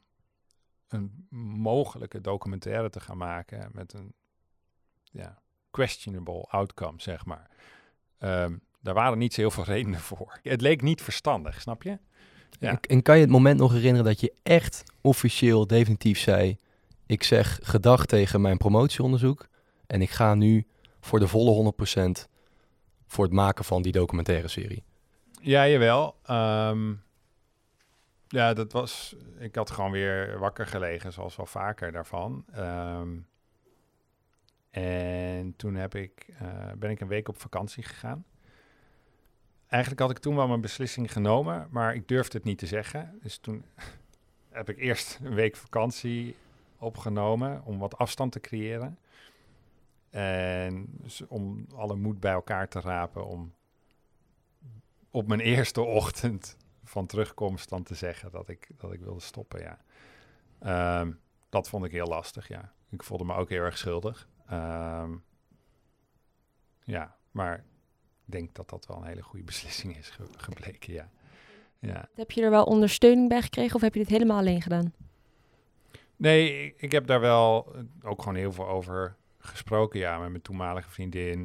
S3: een mogelijke documentaire te gaan maken met een ja, questionable outcome, zeg maar. Ehm, daar waren niet zo heel veel [laughs] redenen voor. Het leek niet verstandig, snap je? Ja.
S1: En, en kan je het moment nog herinneren dat je echt officieel definitief zei... ik zeg gedag tegen mijn promotieonderzoek... en ik ga nu voor de volle 100% voor het maken van die documentaire serie?
S3: Ja, jawel. Ehm, ja, dat was. Ik had gewoon weer wakker gelegen, zoals wel vaker daarvan. Ehm, En toen heb ik, eh, ben ik een week op vakantie gegaan. Eigenlijk had ik toen wel mijn beslissing genomen, maar ik durfde het niet te zeggen. Dus toen [laughs] heb ik eerst een week vakantie opgenomen om wat afstand te creëren. En dus om alle moed bij elkaar te rapen om op mijn eerste [laughs] ochtend van terugkomst dan te zeggen dat ik, dat ik wilde stoppen, ja. Ehm, dat vond ik heel lastig, ja. Ik voelde me ook heel erg schuldig. Ehm, ja, maar ik denk dat dat wel een hele goede [laughs] beslissing is ge- gebleken, ja. ja.
S2: Heb je er wel ondersteuning bij gekregen of heb je dit helemaal alleen gedaan?
S3: Nee, ik, ik heb daar wel eh, ook gewoon heel veel over gesproken, ja, met mijn toenmalige vriendin.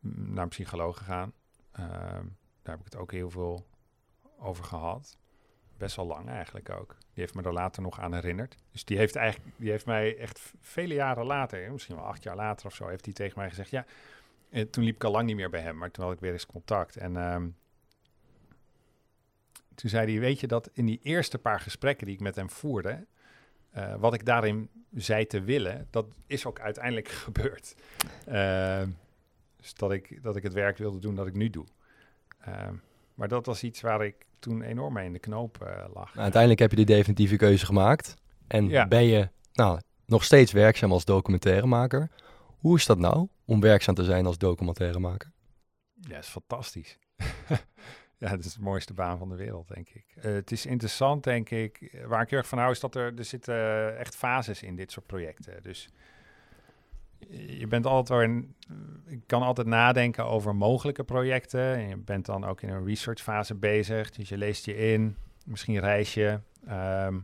S3: m- naar een psycholoog gegaan. Ehm, daar heb ik het ook heel veel over gehad. Best wel lang eigenlijk ook. Die heeft me er later nog aan herinnerd. Dus die heeft eigenlijk, die heeft mij echt vele jaren later, misschien wel acht jaar later of zo, heeft hij tegen mij gezegd, ja, eh, toen liep ik al lang niet meer bij hem, maar toen had ik weer eens contact. En ehm, toen zei hij, weet je dat in die eerste paar gesprekken die ik met hem voerde, eh, wat ik daarin zei te willen, dat is ook uiteindelijk [laughs] gebeurd. Ehm, dus dat ik, dat ik het werk wilde doen dat ik nu doe. Ehm, maar dat was iets waar ik toen enorm mee in de knoop eh, lag.
S1: Nou, uiteindelijk heb je de definitieve keuze gemaakt. En
S3: Ja.
S1: ben je nou, nog steeds werkzaam als documentairemaker. Hoe is dat nou om werkzaam te zijn als documentairemaker?
S3: Ja, is fantastisch. [laughs] ja, het is de mooiste baan van de wereld, denk ik. Eh, het is interessant, denk ik. Eh, Waar ik heel erg van hou, is dat er, er zitten echt fases in dit soort projecten. Dus je bent altijd wel in, ik kan altijd nadenken over mogelijke projecten. En je bent dan ook in een researchfase bezig. Dus je leest je in, misschien reis je. Ehm,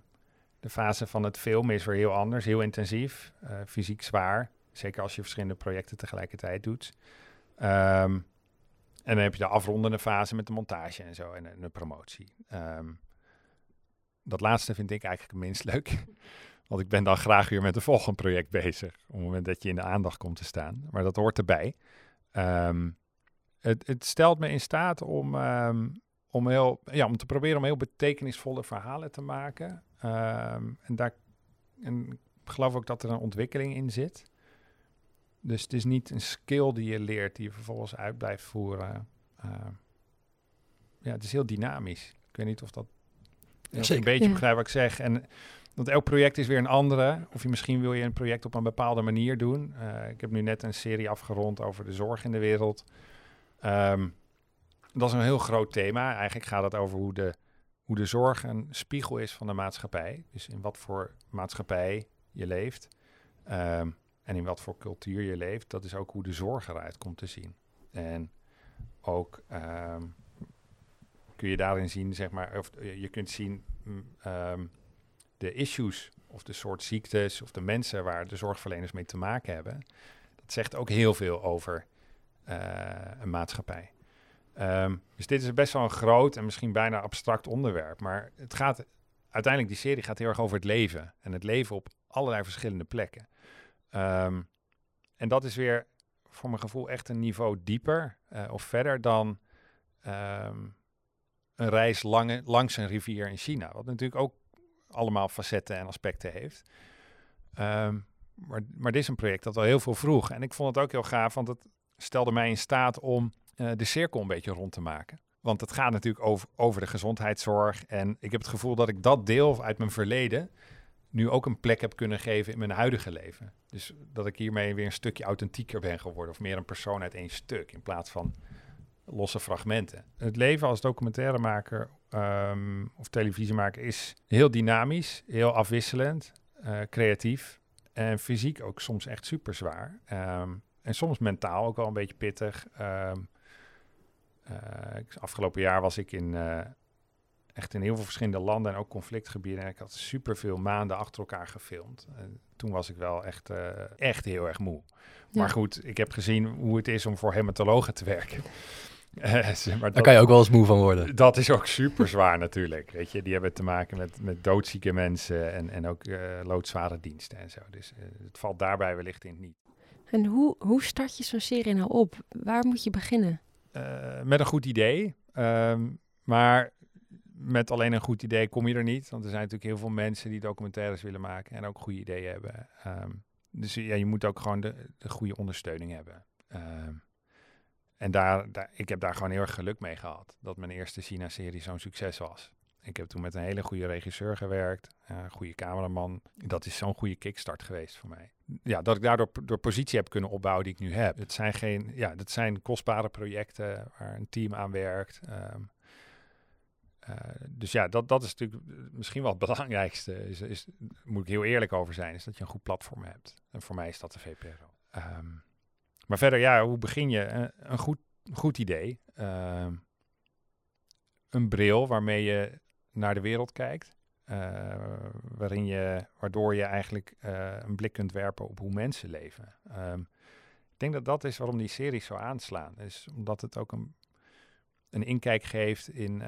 S3: de fase van het filmen is weer heel anders, heel intensief, eh, fysiek zwaar. Zeker als je verschillende projecten tegelijkertijd doet. Ehm, en dan heb je de afrondende fase met de montage en zo en, en de promotie. Ehm, dat laatste vind ik eigenlijk het minst [laughs] leuk. Want ik ben dan graag weer met een volgend project bezig. Op het moment dat je in de aandacht komt te staan. Maar dat hoort erbij. Ehm, het, het stelt me in staat om, ehm, om, heel, ja, om te proberen om heel betekenisvolle verhalen te maken. Ehm, en daar en ik geloof ook dat er een ontwikkeling in zit. Dus het is niet een skill die je leert, die je vervolgens uit blijft voeren. Ja, het is heel dynamisch. Ik weet niet of dat of een beetje
S2: Ja.
S3: begrijpt wat ik zeg. En want elk project is weer een andere. Of je misschien wil je een project op een bepaalde manier doen. Eh, ik heb nu net een serie afgerond over de zorg in de wereld. Ehm, dat is een heel groot thema. Eigenlijk gaat het over hoe de, hoe de zorg een spiegel is van de maatschappij. Dus in wat voor maatschappij je leeft. Ehm, en in wat voor cultuur je leeft. Dat is ook hoe de zorg eruit komt te zien. En ook ehm, kun je daarin zien, zeg maar, of je kunt zien mm, de issues of de soort ziektes of de mensen waar de zorgverleners mee te maken hebben. Dat zegt ook heel veel over eh, een maatschappij. Ehm, dus dit is best wel een groot en misschien bijna abstract onderwerp. Maar het gaat uiteindelijk, die serie gaat heel erg over het leven. En het leven op allerlei verschillende plekken. Ehm, en dat is weer voor mijn gevoel echt een niveau dieper eh, of verder dan ehm, een reis langs een rivier in China. Wat natuurlijk ook allemaal facetten en aspecten heeft. Ehm, maar, maar dit is een project dat al heel veel vroeg. En ik vond het ook heel gaaf, want het stelde mij in staat om eh, de cirkel een beetje rond te maken. Want het gaat natuurlijk over, over de gezondheidszorg. En ik heb het gevoel dat ik dat deel uit mijn verleden nu ook een plek heb kunnen geven in mijn huidige leven. Dus dat ik hiermee weer een stukje authentieker ben geworden. Of meer een persoon uit één stuk in plaats van losse fragmenten. Het leven als documentairemaker ehm, of televisiemaker is heel dynamisch, heel afwisselend, eh, creatief en fysiek ook soms echt super zwaar. Ehm, en soms mentaal ook wel een beetje pittig. Ehm, eh, afgelopen jaar was ik in eh, echt in heel veel verschillende landen en ook conflictgebieden. En ik had superveel maanden achter elkaar gefilmd. En toen was ik wel echt, echt heel erg moe.
S2: Ja.
S3: Maar goed, ik heb gezien hoe het is om voor hematologen te werken. Eh, [laughs] maar
S1: Daar
S3: dat-
S1: kan je ook wel eens moe van worden.
S3: dat is ook super zwaar [laughs] natuurlijk. Weet je, die hebben te maken met, met doodzieke mensen en, en ook eh, loodzware diensten en zo. Dus eh, het valt daarbij wellicht in niet.
S2: En hoe, hoe start je zo'n serie nou op? Waar moet je beginnen?
S3: Eh, met een goed idee. ehm, maar met alleen een goed idee kom je er niet. Want er zijn natuurlijk heel veel mensen die documentaires willen maken en ook goede ideeën hebben. Ehm, dus ja, je moet ook gewoon de, de goede ondersteuning hebben. Ehm, en daar, ik heb daar gewoon heel erg geluk mee gehad. Dat mijn eerste China-serie zo'n succes was. Ik heb toen met een hele goede regisseur gewerkt, eh, een goede cameraman. Dat is zo'n goede kickstart geweest voor mij. Ja, dat ik daardoor de positie heb kunnen opbouwen die ik nu heb. Het zijn geen, ja, dat zijn kostbare projecten waar een team aan werkt. Ehm, eh, dus ja, dat, dat is natuurlijk misschien wel het belangrijkste. Is, is, moet ik heel eerlijk over zijn, is dat je een goed platform hebt. En voor mij is dat de VPRO. Ehm, maar verder, ja, hoe begin je? Uh, een goed, goed idee. Ehm, een bril waarmee je naar de wereld kijkt. Uh, waarin je, waardoor je eigenlijk een blik kunt werpen op hoe mensen leven. Um, ik denk dat dat is waarom die series zo aanslaan. Is omdat het ook een, een inkijk geeft in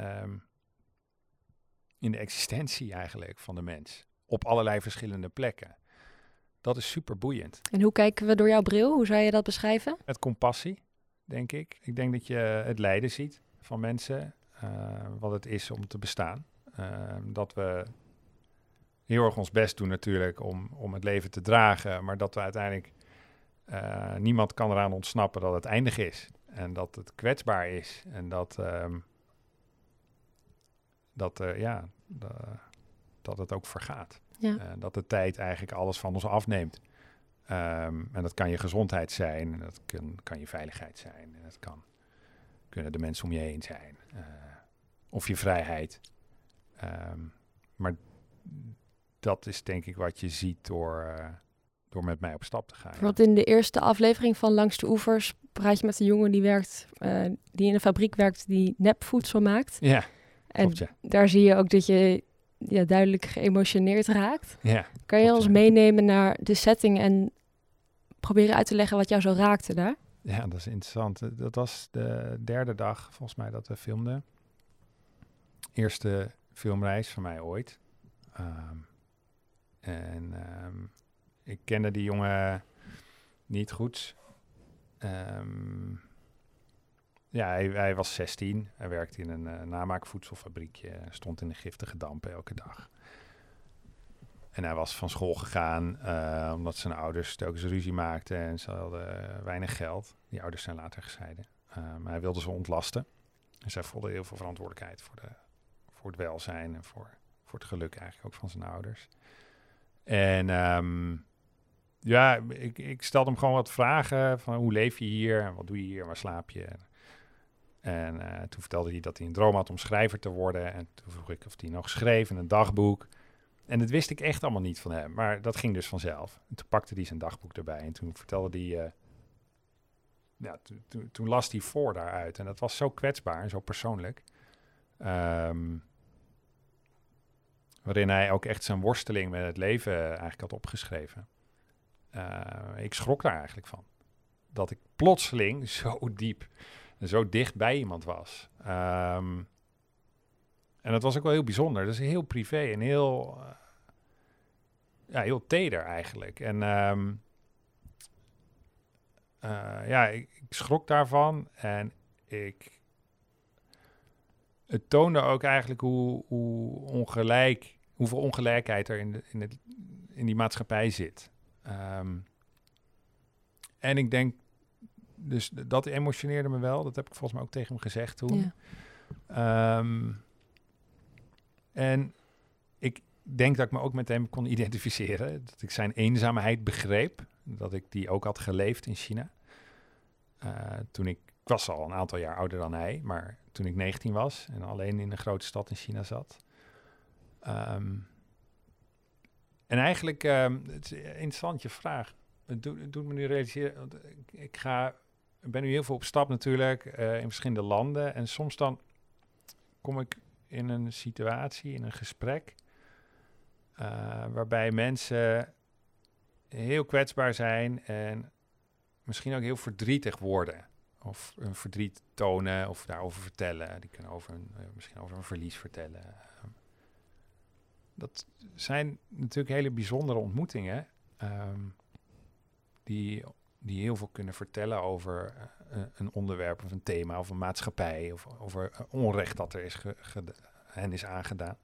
S3: in de existentie eigenlijk van de mens. Op allerlei verschillende plekken. Dat is super boeiend.
S2: En hoe kijken we door jouw bril? Hoe zou je dat beschrijven?
S3: Met compassie, denk ik. Ik denk dat je het lijden ziet van mensen. Uh, wat het is om te bestaan. Uh, dat we heel erg ons best doen natuurlijk om, om het leven te dragen. Maar dat we uiteindelijk... Uh, niemand kan eraan ontsnappen dat het eindig is. En dat het kwetsbaar is. En dat... Um, dat, uh, ja, dat het ook vergaat. Ja. Uh, dat de tijd eigenlijk alles van ons afneemt. Um, en dat kan je gezondheid zijn, en dat kan, kan je veiligheid zijn, en dat kan, kunnen de mensen om je heen zijn. Uh, of je vrijheid. Um, maar dat is denk ik wat je ziet door, uh, door met mij op stap te gaan.
S2: Want in de eerste aflevering van Langs de Oevers praat je met een jongen die werkt, die in een fabriek werkt die nepvoedsel maakt.
S3: Ja.
S2: En
S3: Klopt, ja.
S2: daar zie je ook dat je ja, duidelijk geëmotioneerd raakt.
S3: Ja,
S2: kan je ons
S3: ja.
S2: meenemen naar de setting en proberen uit te leggen wat jou zo raakte daar?
S3: Ja, dat is interessant. Eh, Dat was de derde dag, volgens mij, dat we filmden. Eerste filmreis van mij ooit. Um, en um, ik kende die jongen niet goed. Um, ja, hij, hij, was 16. Hij werkte in een uh, namaakvoedselfabriekje. Stond in de giftige dampen elke dag. En hij was van school gegaan uh, omdat zijn ouders telkens ruzie maakten en ze hadden uh, weinig geld. Die ouders zijn later gescheiden. Maar hij wilde ze ontlasten. En zij voelde heel veel verantwoordelijkheid voor, de, voor het welzijn en voor, voor het geluk eigenlijk ook van zijn ouders. En um, ja, ik, ik stelde hem gewoon wat vragen van hoe leef je hier en wat doe je hier waar slaap je. En uh, toen vertelde hij dat hij een droom had om schrijver te worden. En toen vroeg ik of hij nog schreef in een dagboek. En dat wist ik echt allemaal niet van hem. Maar dat ging dus vanzelf. En toen pakte hij zijn dagboek erbij. En toen vertelde hij... Uh, ja, toen, las hij voor daaruit. En dat was zo kwetsbaar en zo persoonlijk. Um, waarin hij ook echt zijn worsteling met het leven eigenlijk had opgeschreven. Uh, ik schrok daar eigenlijk van. Dat ik plotseling [laughs] zo diep zo dicht bij iemand was. Um, en dat was ook wel heel bijzonder. Dat is heel privé en heel, uh, ja, heel teder eigenlijk. En um, uh, ja, ik, schrok daarvan en ik... Het toonde ook eigenlijk hoe, hoe ongelijk, hoeveel ongelijkheid er in, de, in, het, in die maatschappij zit. Um, en ik denk dus dat emotioneerde me wel. Dat heb ik volgens mij ook tegen hem gezegd toen. Ja. Um, en ik denk dat ik me ook met hem kon identificeren. Dat ik zijn eenzaamheid begreep. Dat ik die ook had geleefd in China. Uh, toen ik, ik was al een aantal jaar ouder dan hij, maar toen ik 19 was en alleen in een grote stad in China zat. Um, en eigenlijk, um, het is een interessante vraag. Het doet, het doet me nu realiseren, want ik, ik ga ben nu heel veel op stap natuurlijk uh, in verschillende landen. En soms dan kom ik in een situatie, in een gesprek, uh, waarbij mensen heel kwetsbaar zijn en misschien ook heel verdrietig worden. Of hun verdriet tonen of daarover vertellen. Die kunnen over uh, misschien over een verlies vertellen. Dat zijn natuurlijk hele bijzondere ontmoetingen. Um, die die heel veel kunnen vertellen over uh, een onderwerp of een thema of een maatschappij of over uh, onrecht dat er is ge, hen is aangedaan.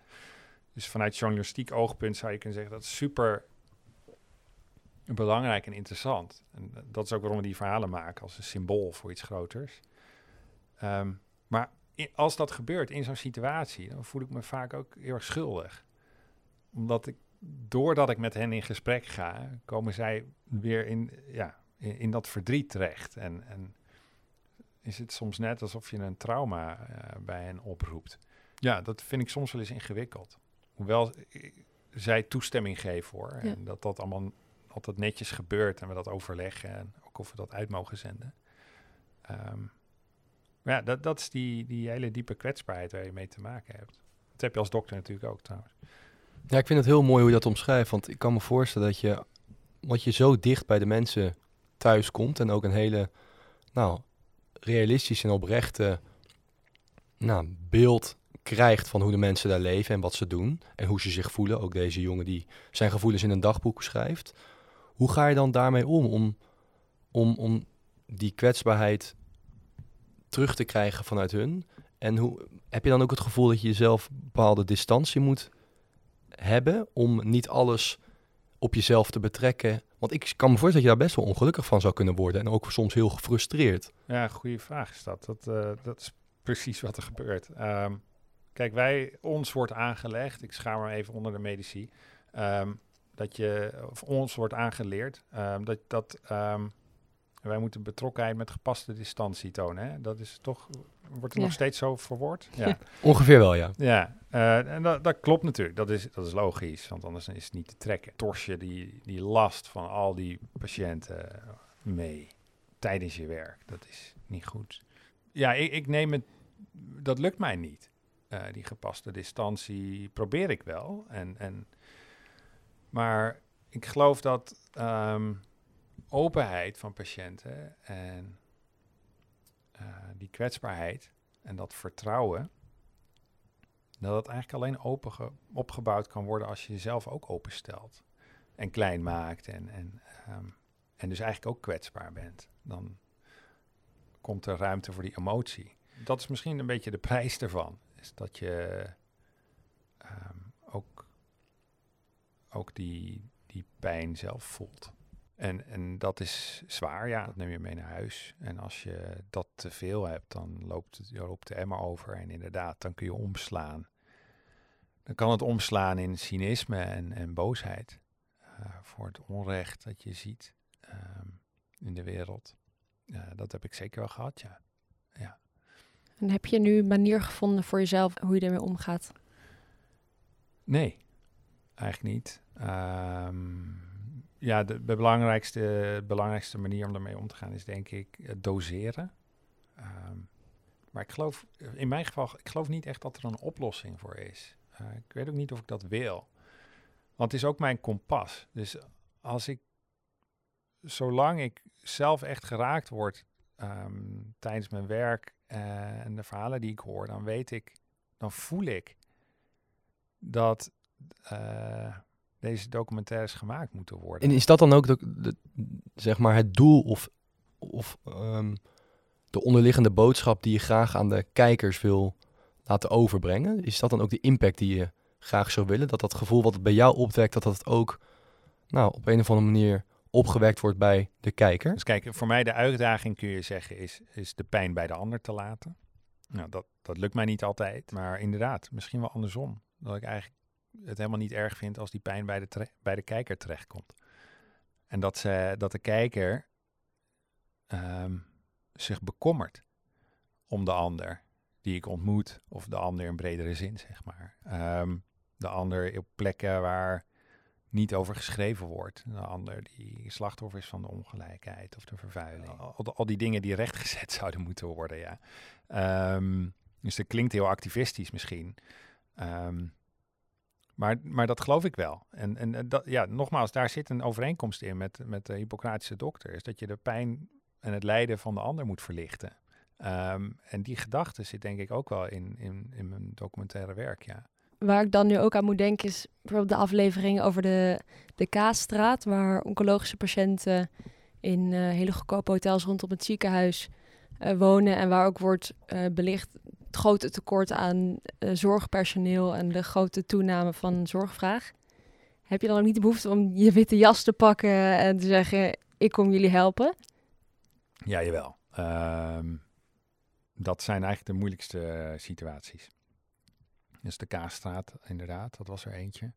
S3: Dus vanuit journalistiek oogpunt zou je kunnen zeggen dat het super belangrijk en interessant. En eh, dat is ook waarom we die verhalen maken als een symbool voor iets groters. Ehm, maar als dat gebeurt in zo'n situatie, dan voel ik me vaak ook heel erg schuldig. Omdat ik, doordat ik met hen in gesprek ga, komen zij weer in, ja, in, in dat verdriet terecht. En, en is het soms net alsof je een trauma eh, bij hen oproept. Ja, dat vind ik soms wel eens ingewikkeld. Hoewel zij toestemming geven hoor.
S2: Ja.
S3: En dat dat allemaal altijd netjes gebeurt en we dat overleggen. En ook of we dat uit mogen zenden. Ehm, maar ja, dat, dat is die, die hele diepe kwetsbaarheid waar je mee te maken hebt. Dat heb je als dokter natuurlijk ook trouwens.
S1: Ja, ik vind het heel mooi hoe je dat omschrijft. Want ik kan me voorstellen dat je, wat je zo dicht bij de mensen thuis komt en ook een hele, nou, realistische en oprechte, nou, beeld krijgt van hoe de mensen daar leven en wat ze doen en hoe ze zich voelen. Ook deze jongen die zijn gevoelens in een dagboek schrijft. Hoe ga je dan daarmee om? Om, om, om die kwetsbaarheid terug te krijgen vanuit hun? En hoe, heb je dan ook het gevoel dat je jezelf bepaalde distantie moet hebben om niet alles op jezelf te betrekken? Want ik kan me voorstellen dat je daar best wel ongelukkig van zou kunnen worden en ook soms heel gefrustreerd.
S3: Ja, goede vraag is dat. Dat, eh, dat is precies wat er gebeurt. Ehm, kijk, wij, ons wordt aangelegd, ik schaam me even onder de medici, ehm, dat je, of ons wordt aangeleerd, ehm, dat, dat wij moeten betrokkenheid met gepaste distantie tonen. Hè? Dat is toch, wordt er
S2: Ja.
S3: nog steeds zo verwoord? Ja. [laughs]
S1: Ongeveer wel, ja.
S3: Ja, eh, en dat, dat klopt natuurlijk. Dat is, dat is logisch, want anders is het niet te trekken. Tors je die, die last van al die patiënten mee tijdens je werk. Dat is niet goed. Ja, ik, ik neem het... Dat lukt mij niet. Eh, die gepaste distantie probeer ik wel. En, en, maar ik geloof dat ehm, openheid van patiënten en eh, die kwetsbaarheid en dat vertrouwen dat het eigenlijk alleen open ge- opgebouwd kan worden als je jezelf ook openstelt. En klein maakt en, en, ehm, en dus eigenlijk ook kwetsbaar bent. Dan komt er ruimte voor die emotie. Dat is misschien een beetje de [laughs] prijs ervan. Is dat je ehm, ook, ook die, die pijn zelf voelt. En, en dat is zwaar, ja. Dat neem je mee naar huis. En als je dat te veel hebt, dan loopt, het, loopt de emmer over. En inderdaad, dan kun je omslaan. Dan kan het omslaan in cynisme en, en boosheid. eh, voor het onrecht dat je ziet ehm, in de wereld. Ja, dat heb ik zeker wel gehad, ja.
S2: En heb je nu een manier gevonden voor jezelf hoe je ermee omgaat?
S3: Nee, eigenlijk niet. Ehm, ja, de, de belangrijkste, belangrijkste manier om ermee om te gaan is denk ik doseren. Ehm, maar ik geloof, in mijn geval, ik geloof niet echt dat er een oplossing voor is. Eh, ik weet ook niet of ik dat wil. Want het is ook mijn kompas. Dus als ik, zolang ik zelf echt geraakt word ehm, tijdens mijn werk eh, en de verhalen die ik hoor, dan weet ik, dan voel ik dat eh, deze documentaires gemaakt moeten worden.
S1: En is dat dan ook de, de- zeg maar het doel of, of ehm, de onderliggende boodschap die je graag aan de kijkers wil laten overbrengen? Is dat dan ook de impact die je graag zou willen? Dat dat gevoel wat het bij jou opwekt, dat dat ook nou, op een of andere manier opgewekt wordt bij de kijker?
S3: Dus kijk, voor mij de uitdaging kun je zeggen is, is de pijn bij de ander te laten. Nou, dat, dat lukt mij niet altijd. Maar inderdaad, misschien wel andersom. Dat ik eigenlijk het helemaal niet erg vind als die pijn bij de, bij de kijker terechtkomt. En dat, ze, dat de kijker ehm, zich bekommert om de ander die ik ontmoet. Of de ander in bredere zin, zeg maar. Ehm, de ander op plekken waar niet over geschreven wordt. De ander die slachtoffer is van de ongelijkheid of de vervuiling. Al, al die dingen die rechtgezet [laughs] zouden moeten worden, ja. Ehm, dus dat klinkt heel activistisch misschien. Maar, maar dat geloof ik wel. En, en dat, ja, nogmaals, daar zit een overeenkomst in met, met de Hippocratische dokter. Is dat je de pijn en het lijden van de ander moet verlichten. Ehm, en die gedachte zit denk ik ook wel in, in, in mijn documentaire werk, ja.
S2: Waar ik dan nu ook aan moet denken is bijvoorbeeld de aflevering over de, de Kaasstraat, waar oncologische patiënten in eh, hele goedkope hotels rondom het ziekenhuis eh, wonen en waar ook wordt eh, belicht het grote tekort aan eh, zorgpersoneel en de grote toename van zorgvraag. heb je dan ook niet de behoefte om je witte jas te pakken en te zeggen, ik kom jullie helpen?
S3: Ja, jawel. Ehm, dat zijn eigenlijk de moeilijkste eh, situaties. Dus de Kaasstraat, inderdaad, dat was er eentje.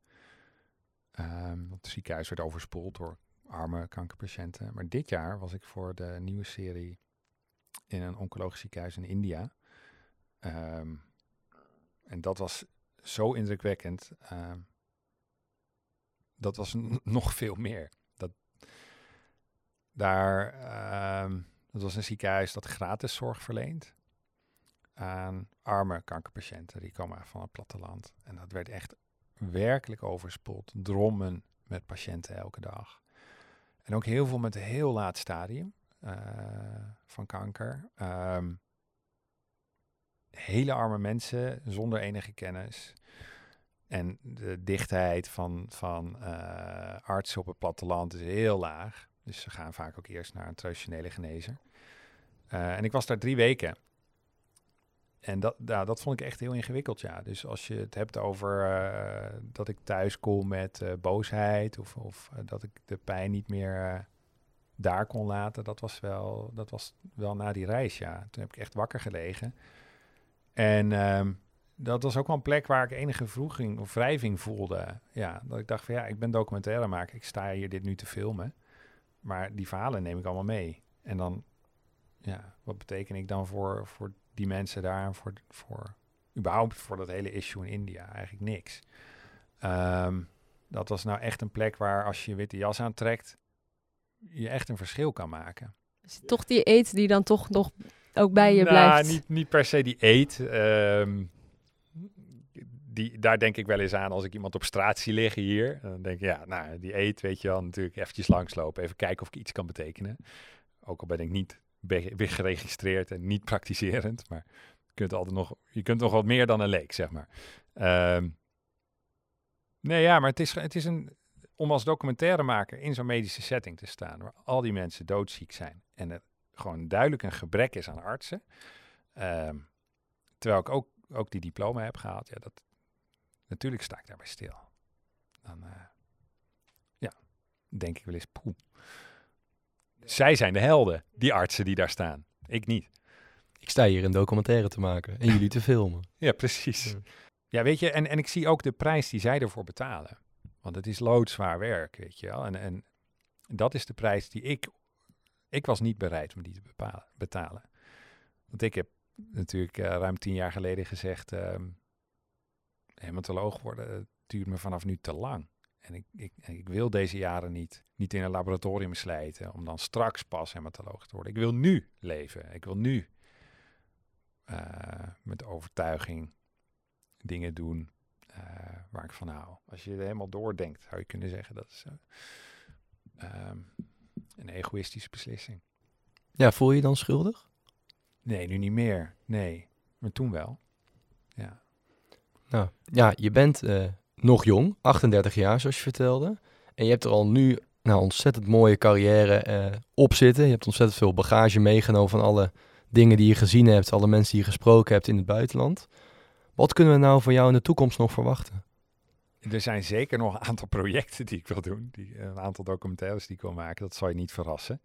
S3: Um, het ziekenhuis werd overspoeld door arme kankerpatiënten. Maar dit jaar was ik voor de nieuwe serie in een oncologisch ziekenhuis in India. Ehm, en dat was zo indrukwekkend. dat was [laughs] nog veel meer. Dat, daar, dat was een ziekenhuis dat gratis zorg verleent aan arme kankerpatiënten. Die komen van het platteland. En dat werd echt werkelijk overspoeld. Drommen met patiënten elke dag. En ook heel veel met een heel laat stadium uh, van kanker. Um, hele arme mensen zonder enige kennis. En de dichtheid van, van uh, artsen op het platteland is heel laag. Dus ze gaan vaak ook eerst naar een traditionele genezer. Uh, en ik was daar drie weken. En dat, dat vond ik echt heel ingewikkeld, ja. Dus als je het hebt over uh, dat ik thuis kom met boosheid of, of dat ik de pijn niet meer daar kon laten, dat was, wel, dat was wel na die reis, ja. Toen heb ik echt wakker gelegen. En um, dat was ook wel een plek waar ik enige vroeging of wrijving voelde. Ja, dat ik dacht van ja, ik ben documentairemaker, ik sta hier dit nu te filmen. Maar die verhalen neem ik allemaal mee. En dan, ja, wat beteken ik dan voor, voor die mensen daar voor, voor überhaupt voor dat hele issue in India eigenlijk niks. Um, dat was nou echt een plek waar als je witte jas aantrekt, je echt een verschil kan maken.
S2: Is toch die eet die dan toch nog ook bij je
S3: nou,
S2: blijft?
S3: Niet, niet per se die eet. Um, die, daar denk ik wel eens aan als ik iemand op straat zie liggen hier. Dan denk ik, ja, nou, die eet, weet je wel, natuurlijk eventjes langslopen. Even kijken of ik iets kan betekenen. Ook al ben ik niet weer geregistreerd en niet praktiserend. Maar je kunt altijd nog, je kunt nog wat meer dan een leek, zeg maar. Um, nee, ja, maar het is, het is een, om als documentairemaker in zo'n medische setting te staan, waar al die mensen doodziek zijn en er gewoon duidelijk een gebrek is aan artsen. Um, terwijl ik ook, ook die diploma heb gehaald, ja, dat, natuurlijk sta ik daarbij stil. Dan, uh, ja, denk ik wel eens, poeh. Zij zijn de helden, die artsen die daar staan. Ik niet.
S1: Ik sta hier een documentaire te maken en jullie te filmen. [laughs]
S3: Ja, precies. Ja, ja weet je, en, en ik zie ook de prijs die zij ervoor betalen. Want het is loodzwaar werk, weet je wel. En, en dat is de prijs die ik... Ik was niet bereid om die te betalen. Want ik heb natuurlijk uh, ruim tien jaar geleden gezegd... Uh, hematoloog worden duurt me vanaf nu te lang. En ik, ik, ik, wil deze jaren niet, niet in een laboratorium slijten om dan straks pas hematoloog te worden. Ik wil nu leven. Ik wil nu uh, met overtuiging dingen doen waar ik van hou. Als je er helemaal doordenkt, zou je kunnen zeggen dat is een egoïstische beslissing.
S1: Ja, voel je je dan schuldig?
S3: Nee, nu niet meer. Nee, maar toen wel. Ja.
S1: Nou, ja, je bent nog jong, 38 jaar zoals je vertelde. En je hebt er al nu nou, ontzettend mooie carrière eh, op zitten. Je hebt ontzettend veel bagage meegenomen van alle dingen die je gezien hebt, alle mensen die je gesproken hebt in het buitenland. Wat kunnen we nou van jou in de toekomst nog verwachten?
S3: Er zijn zeker nog een aantal projecten die ik wil doen. Die, een aantal documentaires die ik wil maken. Dat zal je niet verrassen.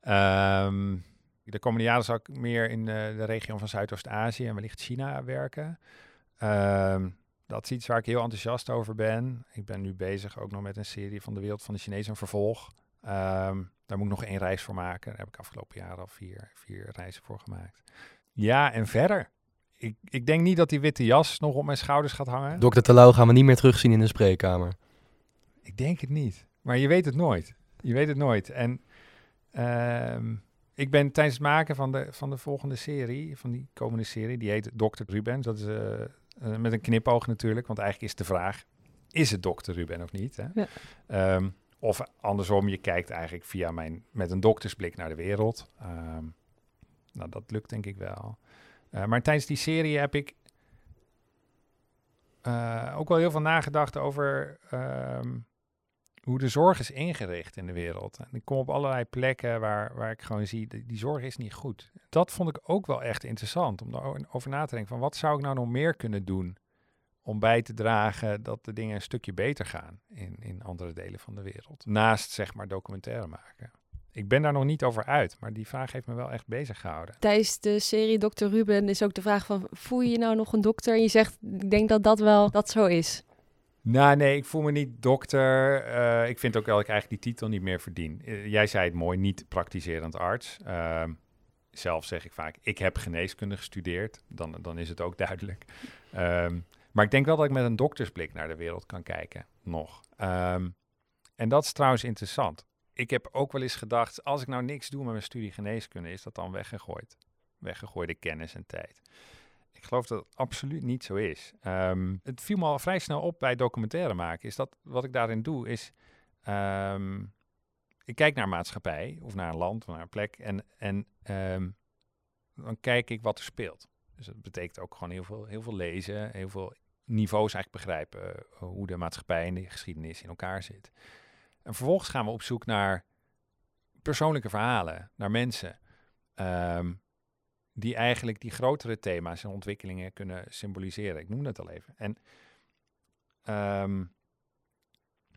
S3: Um, de komende jaren zal ik meer in uh, de regio van Zuidoost-Azië en wellicht China werken. Um, dat is iets waar ik heel enthousiast over ben. Ik ben nu bezig ook nog met een serie van de wereld van de Chinezen, vervolg. Um, daar moet ik nog één reis voor maken. Daar heb ik afgelopen jaar al vier, vier reizen voor gemaakt. Ja, en verder. Ik, ik denk niet dat die witte jas nog op mijn schouders gaat hangen.
S1: Dokter Terlouw gaan we niet meer terugzien in de spreekkamer.
S3: Ik denk het niet. Maar je weet het nooit. Je weet het nooit. En um, ik ben tijdens het maken van de, van de volgende serie, van die komende serie, die heet Dr. Ruben. Dat is uh, uh, met een knipoog natuurlijk, want eigenlijk is de vraag, is het Dr. Ruben of niet? Hè? Ja. Um, of andersom, je kijkt eigenlijk via mijn, met een doktersblik naar de wereld. Um, nou, dat lukt denk ik wel. Uh, maar tijdens die serie heb ik ook wel heel veel nagedacht over um, hoe de zorg is ingericht in de wereld. En ik kom op allerlei plekken waar, waar ik gewoon zie, die, die zorg is niet goed. Dat vond ik ook wel echt interessant, om daarover na te denken van wat zou ik nou nog meer kunnen doen om bij te dragen dat de dingen een stukje beter gaan in, in andere delen van de wereld. Naast zeg maar documentaire maken. Ik ben daar nog niet over uit, maar die vraag heeft me wel echt bezig gehouden.
S2: Tijdens de serie Dr. Ruben is ook de vraag van, voel je je nou nog een dokter? En je zegt, ik denk dat dat wel dat zo is.
S3: Nou, nee, ik voel me niet dokter. Eh, ik vind ook wel dat ik eigenlijk die titel niet meer verdien. Eh, jij zei het mooi, niet praktiserend arts. Ehm, zelf zeg ik vaak, ik heb geneeskunde gestudeerd. Dan, dan is het ook duidelijk. Ehm, maar ik denk wel dat ik met een doktersblik naar de wereld kan kijken, nog. Ehm, en dat is trouwens interessant. Ik heb ook wel eens gedacht, als ik nou niks doe met mijn studie geneeskunde, is dat dan weggegooid? Weggegooide kennis en tijd. Ik geloof dat het absoluut niet zo is. Ehm, het viel me al vrij snel op bij documentaire maken. Is dat wat ik daarin doe, is ehm, ik kijk naar maatschappij of naar een land of naar een plek en, en ehm, dan kijk ik wat er speelt. Dus dat betekent ook gewoon heel veel, heel veel lezen, heel veel niveaus eigenlijk begrijpen uh, hoe de maatschappij en de geschiedenis in elkaar zit. En vervolgens gaan we op zoek naar persoonlijke verhalen, naar mensen. Um, die eigenlijk die grotere thema's en ontwikkelingen kunnen symboliseren. Ik noem het al even. En um,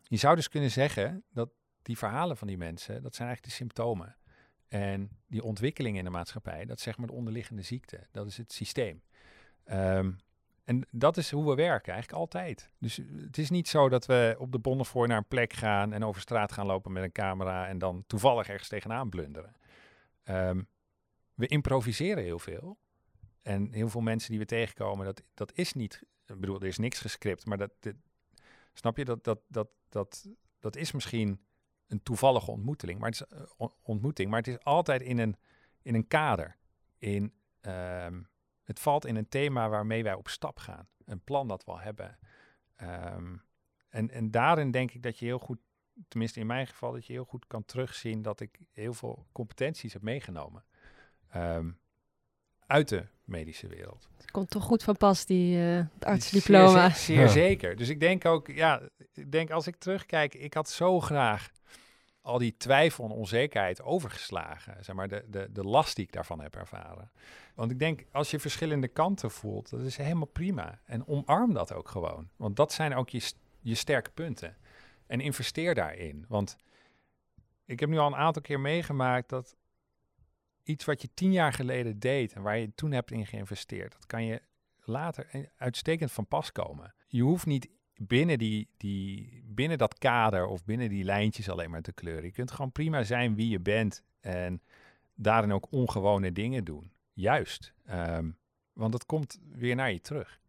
S3: je zou dus kunnen zeggen dat die verhalen van die mensen, dat zijn eigenlijk de symptomen. En die ontwikkelingen in de maatschappij, dat is zeg maar de onderliggende ziekte. Dat is het systeem. Um, en dat is hoe we werken, eigenlijk altijd. Dus het is niet zo dat we op de Bonnefoy naar een plek gaan en over straat gaan lopen met een camera en dan toevallig ergens tegenaan blunderen. Um, we improviseren heel veel. En heel veel mensen die we tegenkomen, dat, dat is niet, ik bedoel, er is niks gescript, maar dat, snap je, dat, dat, dat, dat, dat is misschien een toevallige ontmoeting, maar het is, uh, ontmoeting, maar het is altijd in een, in een kader. In, um, het valt in een thema waarmee wij op stap gaan, een plan dat we al hebben. Um, en, en daarin denk ik dat je heel goed, tenminste in mijn geval, dat je heel goed kan terugzien dat ik heel veel competenties heb meegenomen um, uit de medische wereld.
S2: Het komt toch goed van pas, die uh, artsdiploma.
S3: Zeer, zeer zeker. Dus ik denk ook, ja, ik denk als ik terugkijk, ik had zo graag al die twijfel en onzekerheid overgeslagen. Zeg maar, de, de, de last die ik daarvan heb ervaren. Want ik denk, als je verschillende kanten voelt, dat is helemaal prima. En omarm dat ook gewoon. Want dat zijn ook je, je sterke punten. En investeer daarin. Want ik heb nu al een aantal keer meegemaakt dat iets wat je tien jaar geleden deed en waar je toen hebt in geïnvesteerd, dat kan je later uitstekend van pas komen. Je hoeft niet binnen, die, die, binnen dat kader of binnen die lijntjes alleen maar te kleuren. Je kunt gewoon prima zijn wie je bent en daarin ook ongewone dingen doen. Juist. Um, want het komt weer naar je terug.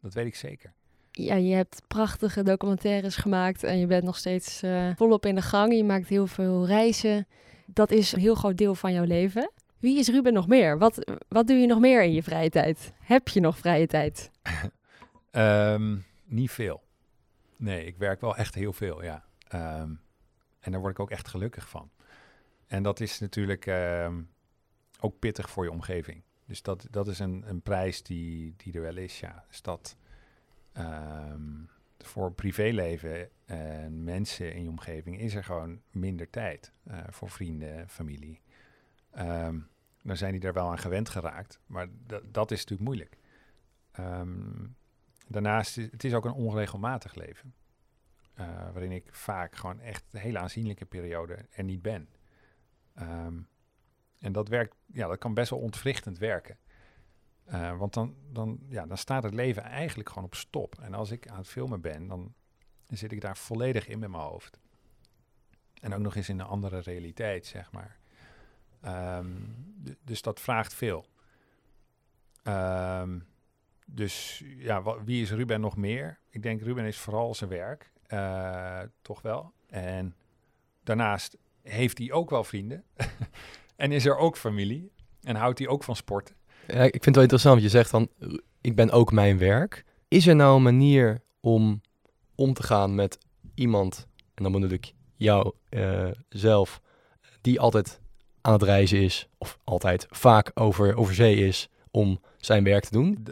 S3: Dat weet ik zeker.
S2: Ja, je hebt prachtige documentaires gemaakt en je bent nog steeds uh, volop in de gang. Je maakt heel veel reizen. Dat is een heel groot deel van jouw leven. Wie is Ruben nog meer? Wat, wat doe je nog meer in je vrije tijd? Heb je nog vrije tijd?
S3: um, [laughs] niet veel. Nee, ik werk wel echt heel veel, ja. Um, en daar word ik ook echt gelukkig van. En dat is natuurlijk um, ook pittig voor je omgeving. Dus dat, dat is een, een prijs die, die er wel is, ja. Dus dat voor privéleven en mensen in je omgeving is er gewoon minder tijd uh, voor vrienden, familie. Dan zijn die er wel aan gewend geraakt, maar dat is natuurlijk moeilijk. Um, daarnaast, het is ook een onregelmatig leven. Uh, waarin ik vaak gewoon echt een hele aanzienlijke periode er niet ben. Um, en dat werkt, ja, dat kan best wel ontwrichtend werken. Uh, want dan, dan, ja, dan staat het leven eigenlijk gewoon op stop. En als ik aan het filmen ben, dan zit ik daar volledig in met mijn hoofd. En ook nog eens in een andere realiteit, zeg maar. Um, dus dat vraagt veel. Um, dus ja, wat, wie is Ruben nog meer? Ik denk Ruben is vooral zijn werk, uh, toch wel. En daarnaast heeft hij ook wel vrienden. [laughs] en is er ook familie. En houdt hij ook van sporten.
S1: Ja, ik vind het wel interessant. Je zegt dan, ik ben ook mijn werk. Is er nou een manier om om te gaan met iemand, en dan bedoel ik jou uh, zelf, die altijd aan het reizen is, of altijd vaak over, over zee is om zijn werk te doen?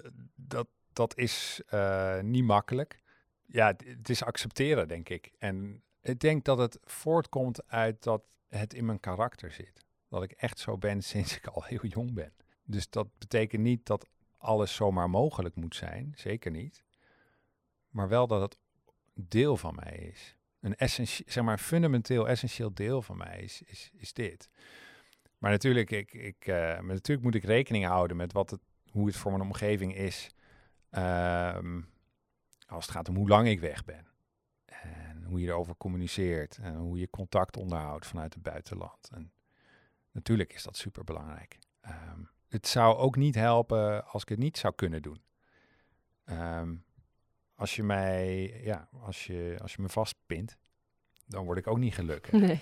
S3: Dat, is uh, niet makkelijk. Ja, het, is accepteren, denk ik. En ik denk dat het voortkomt uit dat het in mijn karakter zit. Dat ik echt zo ben [laughs] sinds ik al heel jong ben. Dus dat betekent niet dat alles zomaar mogelijk moet zijn, zeker niet. maar wel dat het deel van mij is. Een zeg maar, fundamenteel essentieel deel van mij is, is, is dit. Maar natuurlijk, ik, ik, uh, maar natuurlijk moet ik rekening houden met wat het, hoe het voor mijn omgeving is. Ehm, als het gaat om hoe lang ik weg ben. En hoe je erover communiceert. En hoe je contact onderhoudt vanuit het buitenland. En natuurlijk is dat super belangrijk. Ehm, het zou ook niet helpen als ik het niet zou kunnen doen. Um, als je mij, ja, als je, als je me vastpint, dan word ik ook niet gelukkig. [laughs]
S2: Nee.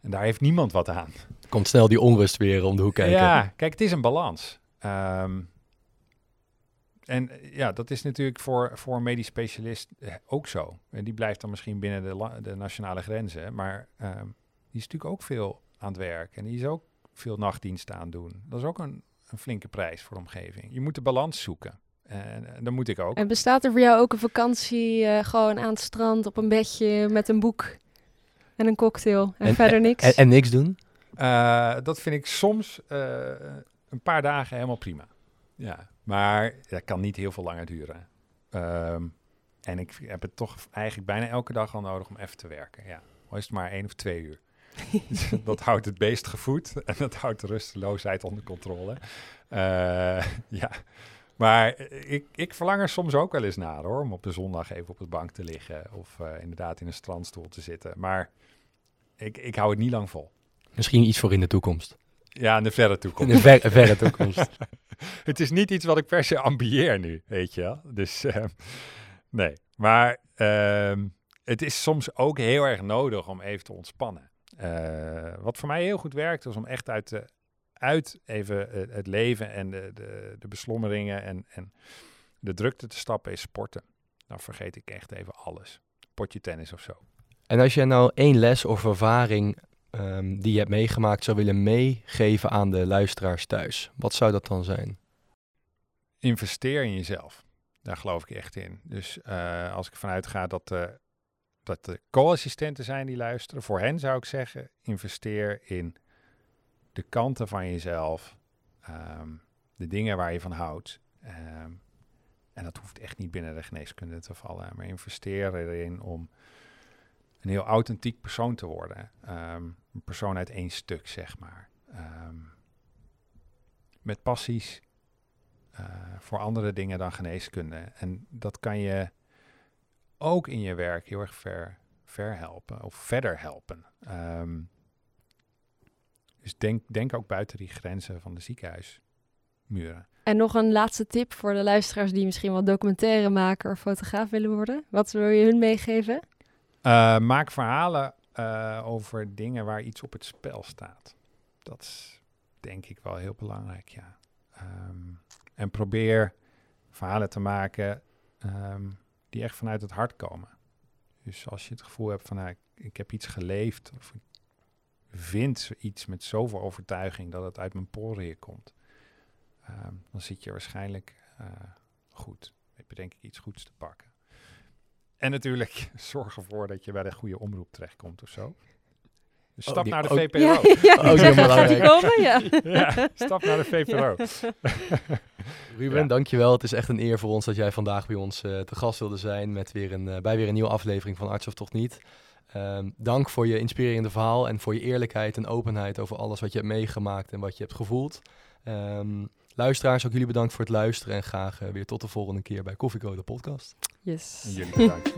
S3: En daar heeft niemand wat aan.
S1: Komt snel die onrust weer om de hoek kijken.
S3: Ja, kijk, het is een balans. Um, en ja, dat is natuurlijk voor, voor een medisch specialist eh, ook zo. En die blijft dan misschien binnen de, de nationale grenzen. Maar um, die is natuurlijk ook veel aan het werk. En die is ook veel nachtdiensten aan doen. Dat is ook een, een flinke prijs voor de omgeving. Je moet de balans zoeken. En, en dat moet ik ook.
S2: En bestaat er voor jou ook een vakantie uh, gewoon aan het strand op een bedje met een boek en een cocktail en, verder niks?
S1: En, en niks doen?
S3: Uh, dat vind ik soms uh, een paar dagen helemaal prima. Ja, maar dat kan niet heel veel langer duren. Um, en ik heb het toch eigenlijk bijna elke dag al nodig om even te werken. Ja, al is het maar één of twee uur. [laughs] [laughs] dat houdt het beest gevoed [laughs] en dat houdt de rusteloosheid onder controle. Uh, ja, maar ik, ik verlang er soms ook wel eens naar hoor, om op de zondag even op de bank te liggen of uh, inderdaad in een strandstoel te zitten. Maar ik, ik hou het niet lang vol.
S1: Misschien iets voor in de toekomst.
S3: Ja, in de verre toekomst.
S1: In de ver, verre toekomst. [laughs]
S3: het is niet iets wat ik per se ambieer nu, weet je wel. Dus uh, nee, maar uh, het is soms ook heel erg nodig om even te ontspannen. Uh, wat voor mij heel goed werkt, is om echt uit de uit even het leven en de, de, beslommeringen en, en de drukte te stappen is sporten. Dan vergeet ik echt even alles. Potje tennis of zo.
S1: En als je nou één les of ervaring um, die je hebt meegemaakt zou willen meegeven aan de luisteraars thuis, wat zou dat dan zijn?
S3: Investeer in jezelf. Daar geloof ik echt in. Dus uh, als ik vanuit ga dat, uh, dat de co-assistenten zijn die luisteren, voor hen zou ik zeggen: investeer in de kanten van jezelf, um, de dingen waar je van houdt. Um, en dat hoeft echt niet binnen de geneeskunde te vallen, maar investeer erin om een heel authentiek persoon te worden. Um, een persoon uit één stuk, zeg maar. met passies uh, voor andere dingen dan geneeskunde. En dat kan je ook in je werk heel erg ver, ver helpen of verder helpen. Um, dus denk, denk ook buiten die grenzen van de ziekenhuismuren.
S2: En nog een laatste tip voor de luisteraars die misschien wel documentairemaker of fotograaf willen worden. Wat wil je hun meegeven?
S3: Uh, maak verhalen uh, over dingen waar iets op het spel staat. Dat is denk ik wel heel belangrijk, ja. Um, en probeer verhalen te maken um, die echt vanuit het hart komen. Dus als je het gevoel hebt van, nou, ik, heb iets geleefd of ik vind iets met zoveel overtuiging dat het uit mijn poriën komt, um, dan zit je waarschijnlijk uh, goed. Heb je denk ik iets goeds te pakken. En natuurlijk [laughs] zorg ervoor dat je bij de goede omroep terechtkomt of zo. Dus stap oh, die, naar de oh, VPRO.
S2: Ja, ja, oh, zeg, gaat die komen? Ja. [laughs]
S3: ja, stap naar de VPRO. [laughs]
S1: Ruben, ja. dankjewel. Het is echt een eer voor ons dat jij vandaag bij ons uh, te gast wilde zijn met weer een, uh, bij weer een nieuwe aflevering van Arts of Toch Niet. Um, dank voor je inspirerende verhaal en voor je eerlijkheid en openheid over alles wat je hebt meegemaakt en wat je hebt gevoeld. Um, luisteraars, ook jullie bedankt voor het luisteren en graag uh, weer tot de volgende keer bij Koffieko, de podcast.
S2: Yes.
S3: En jullie bedankt.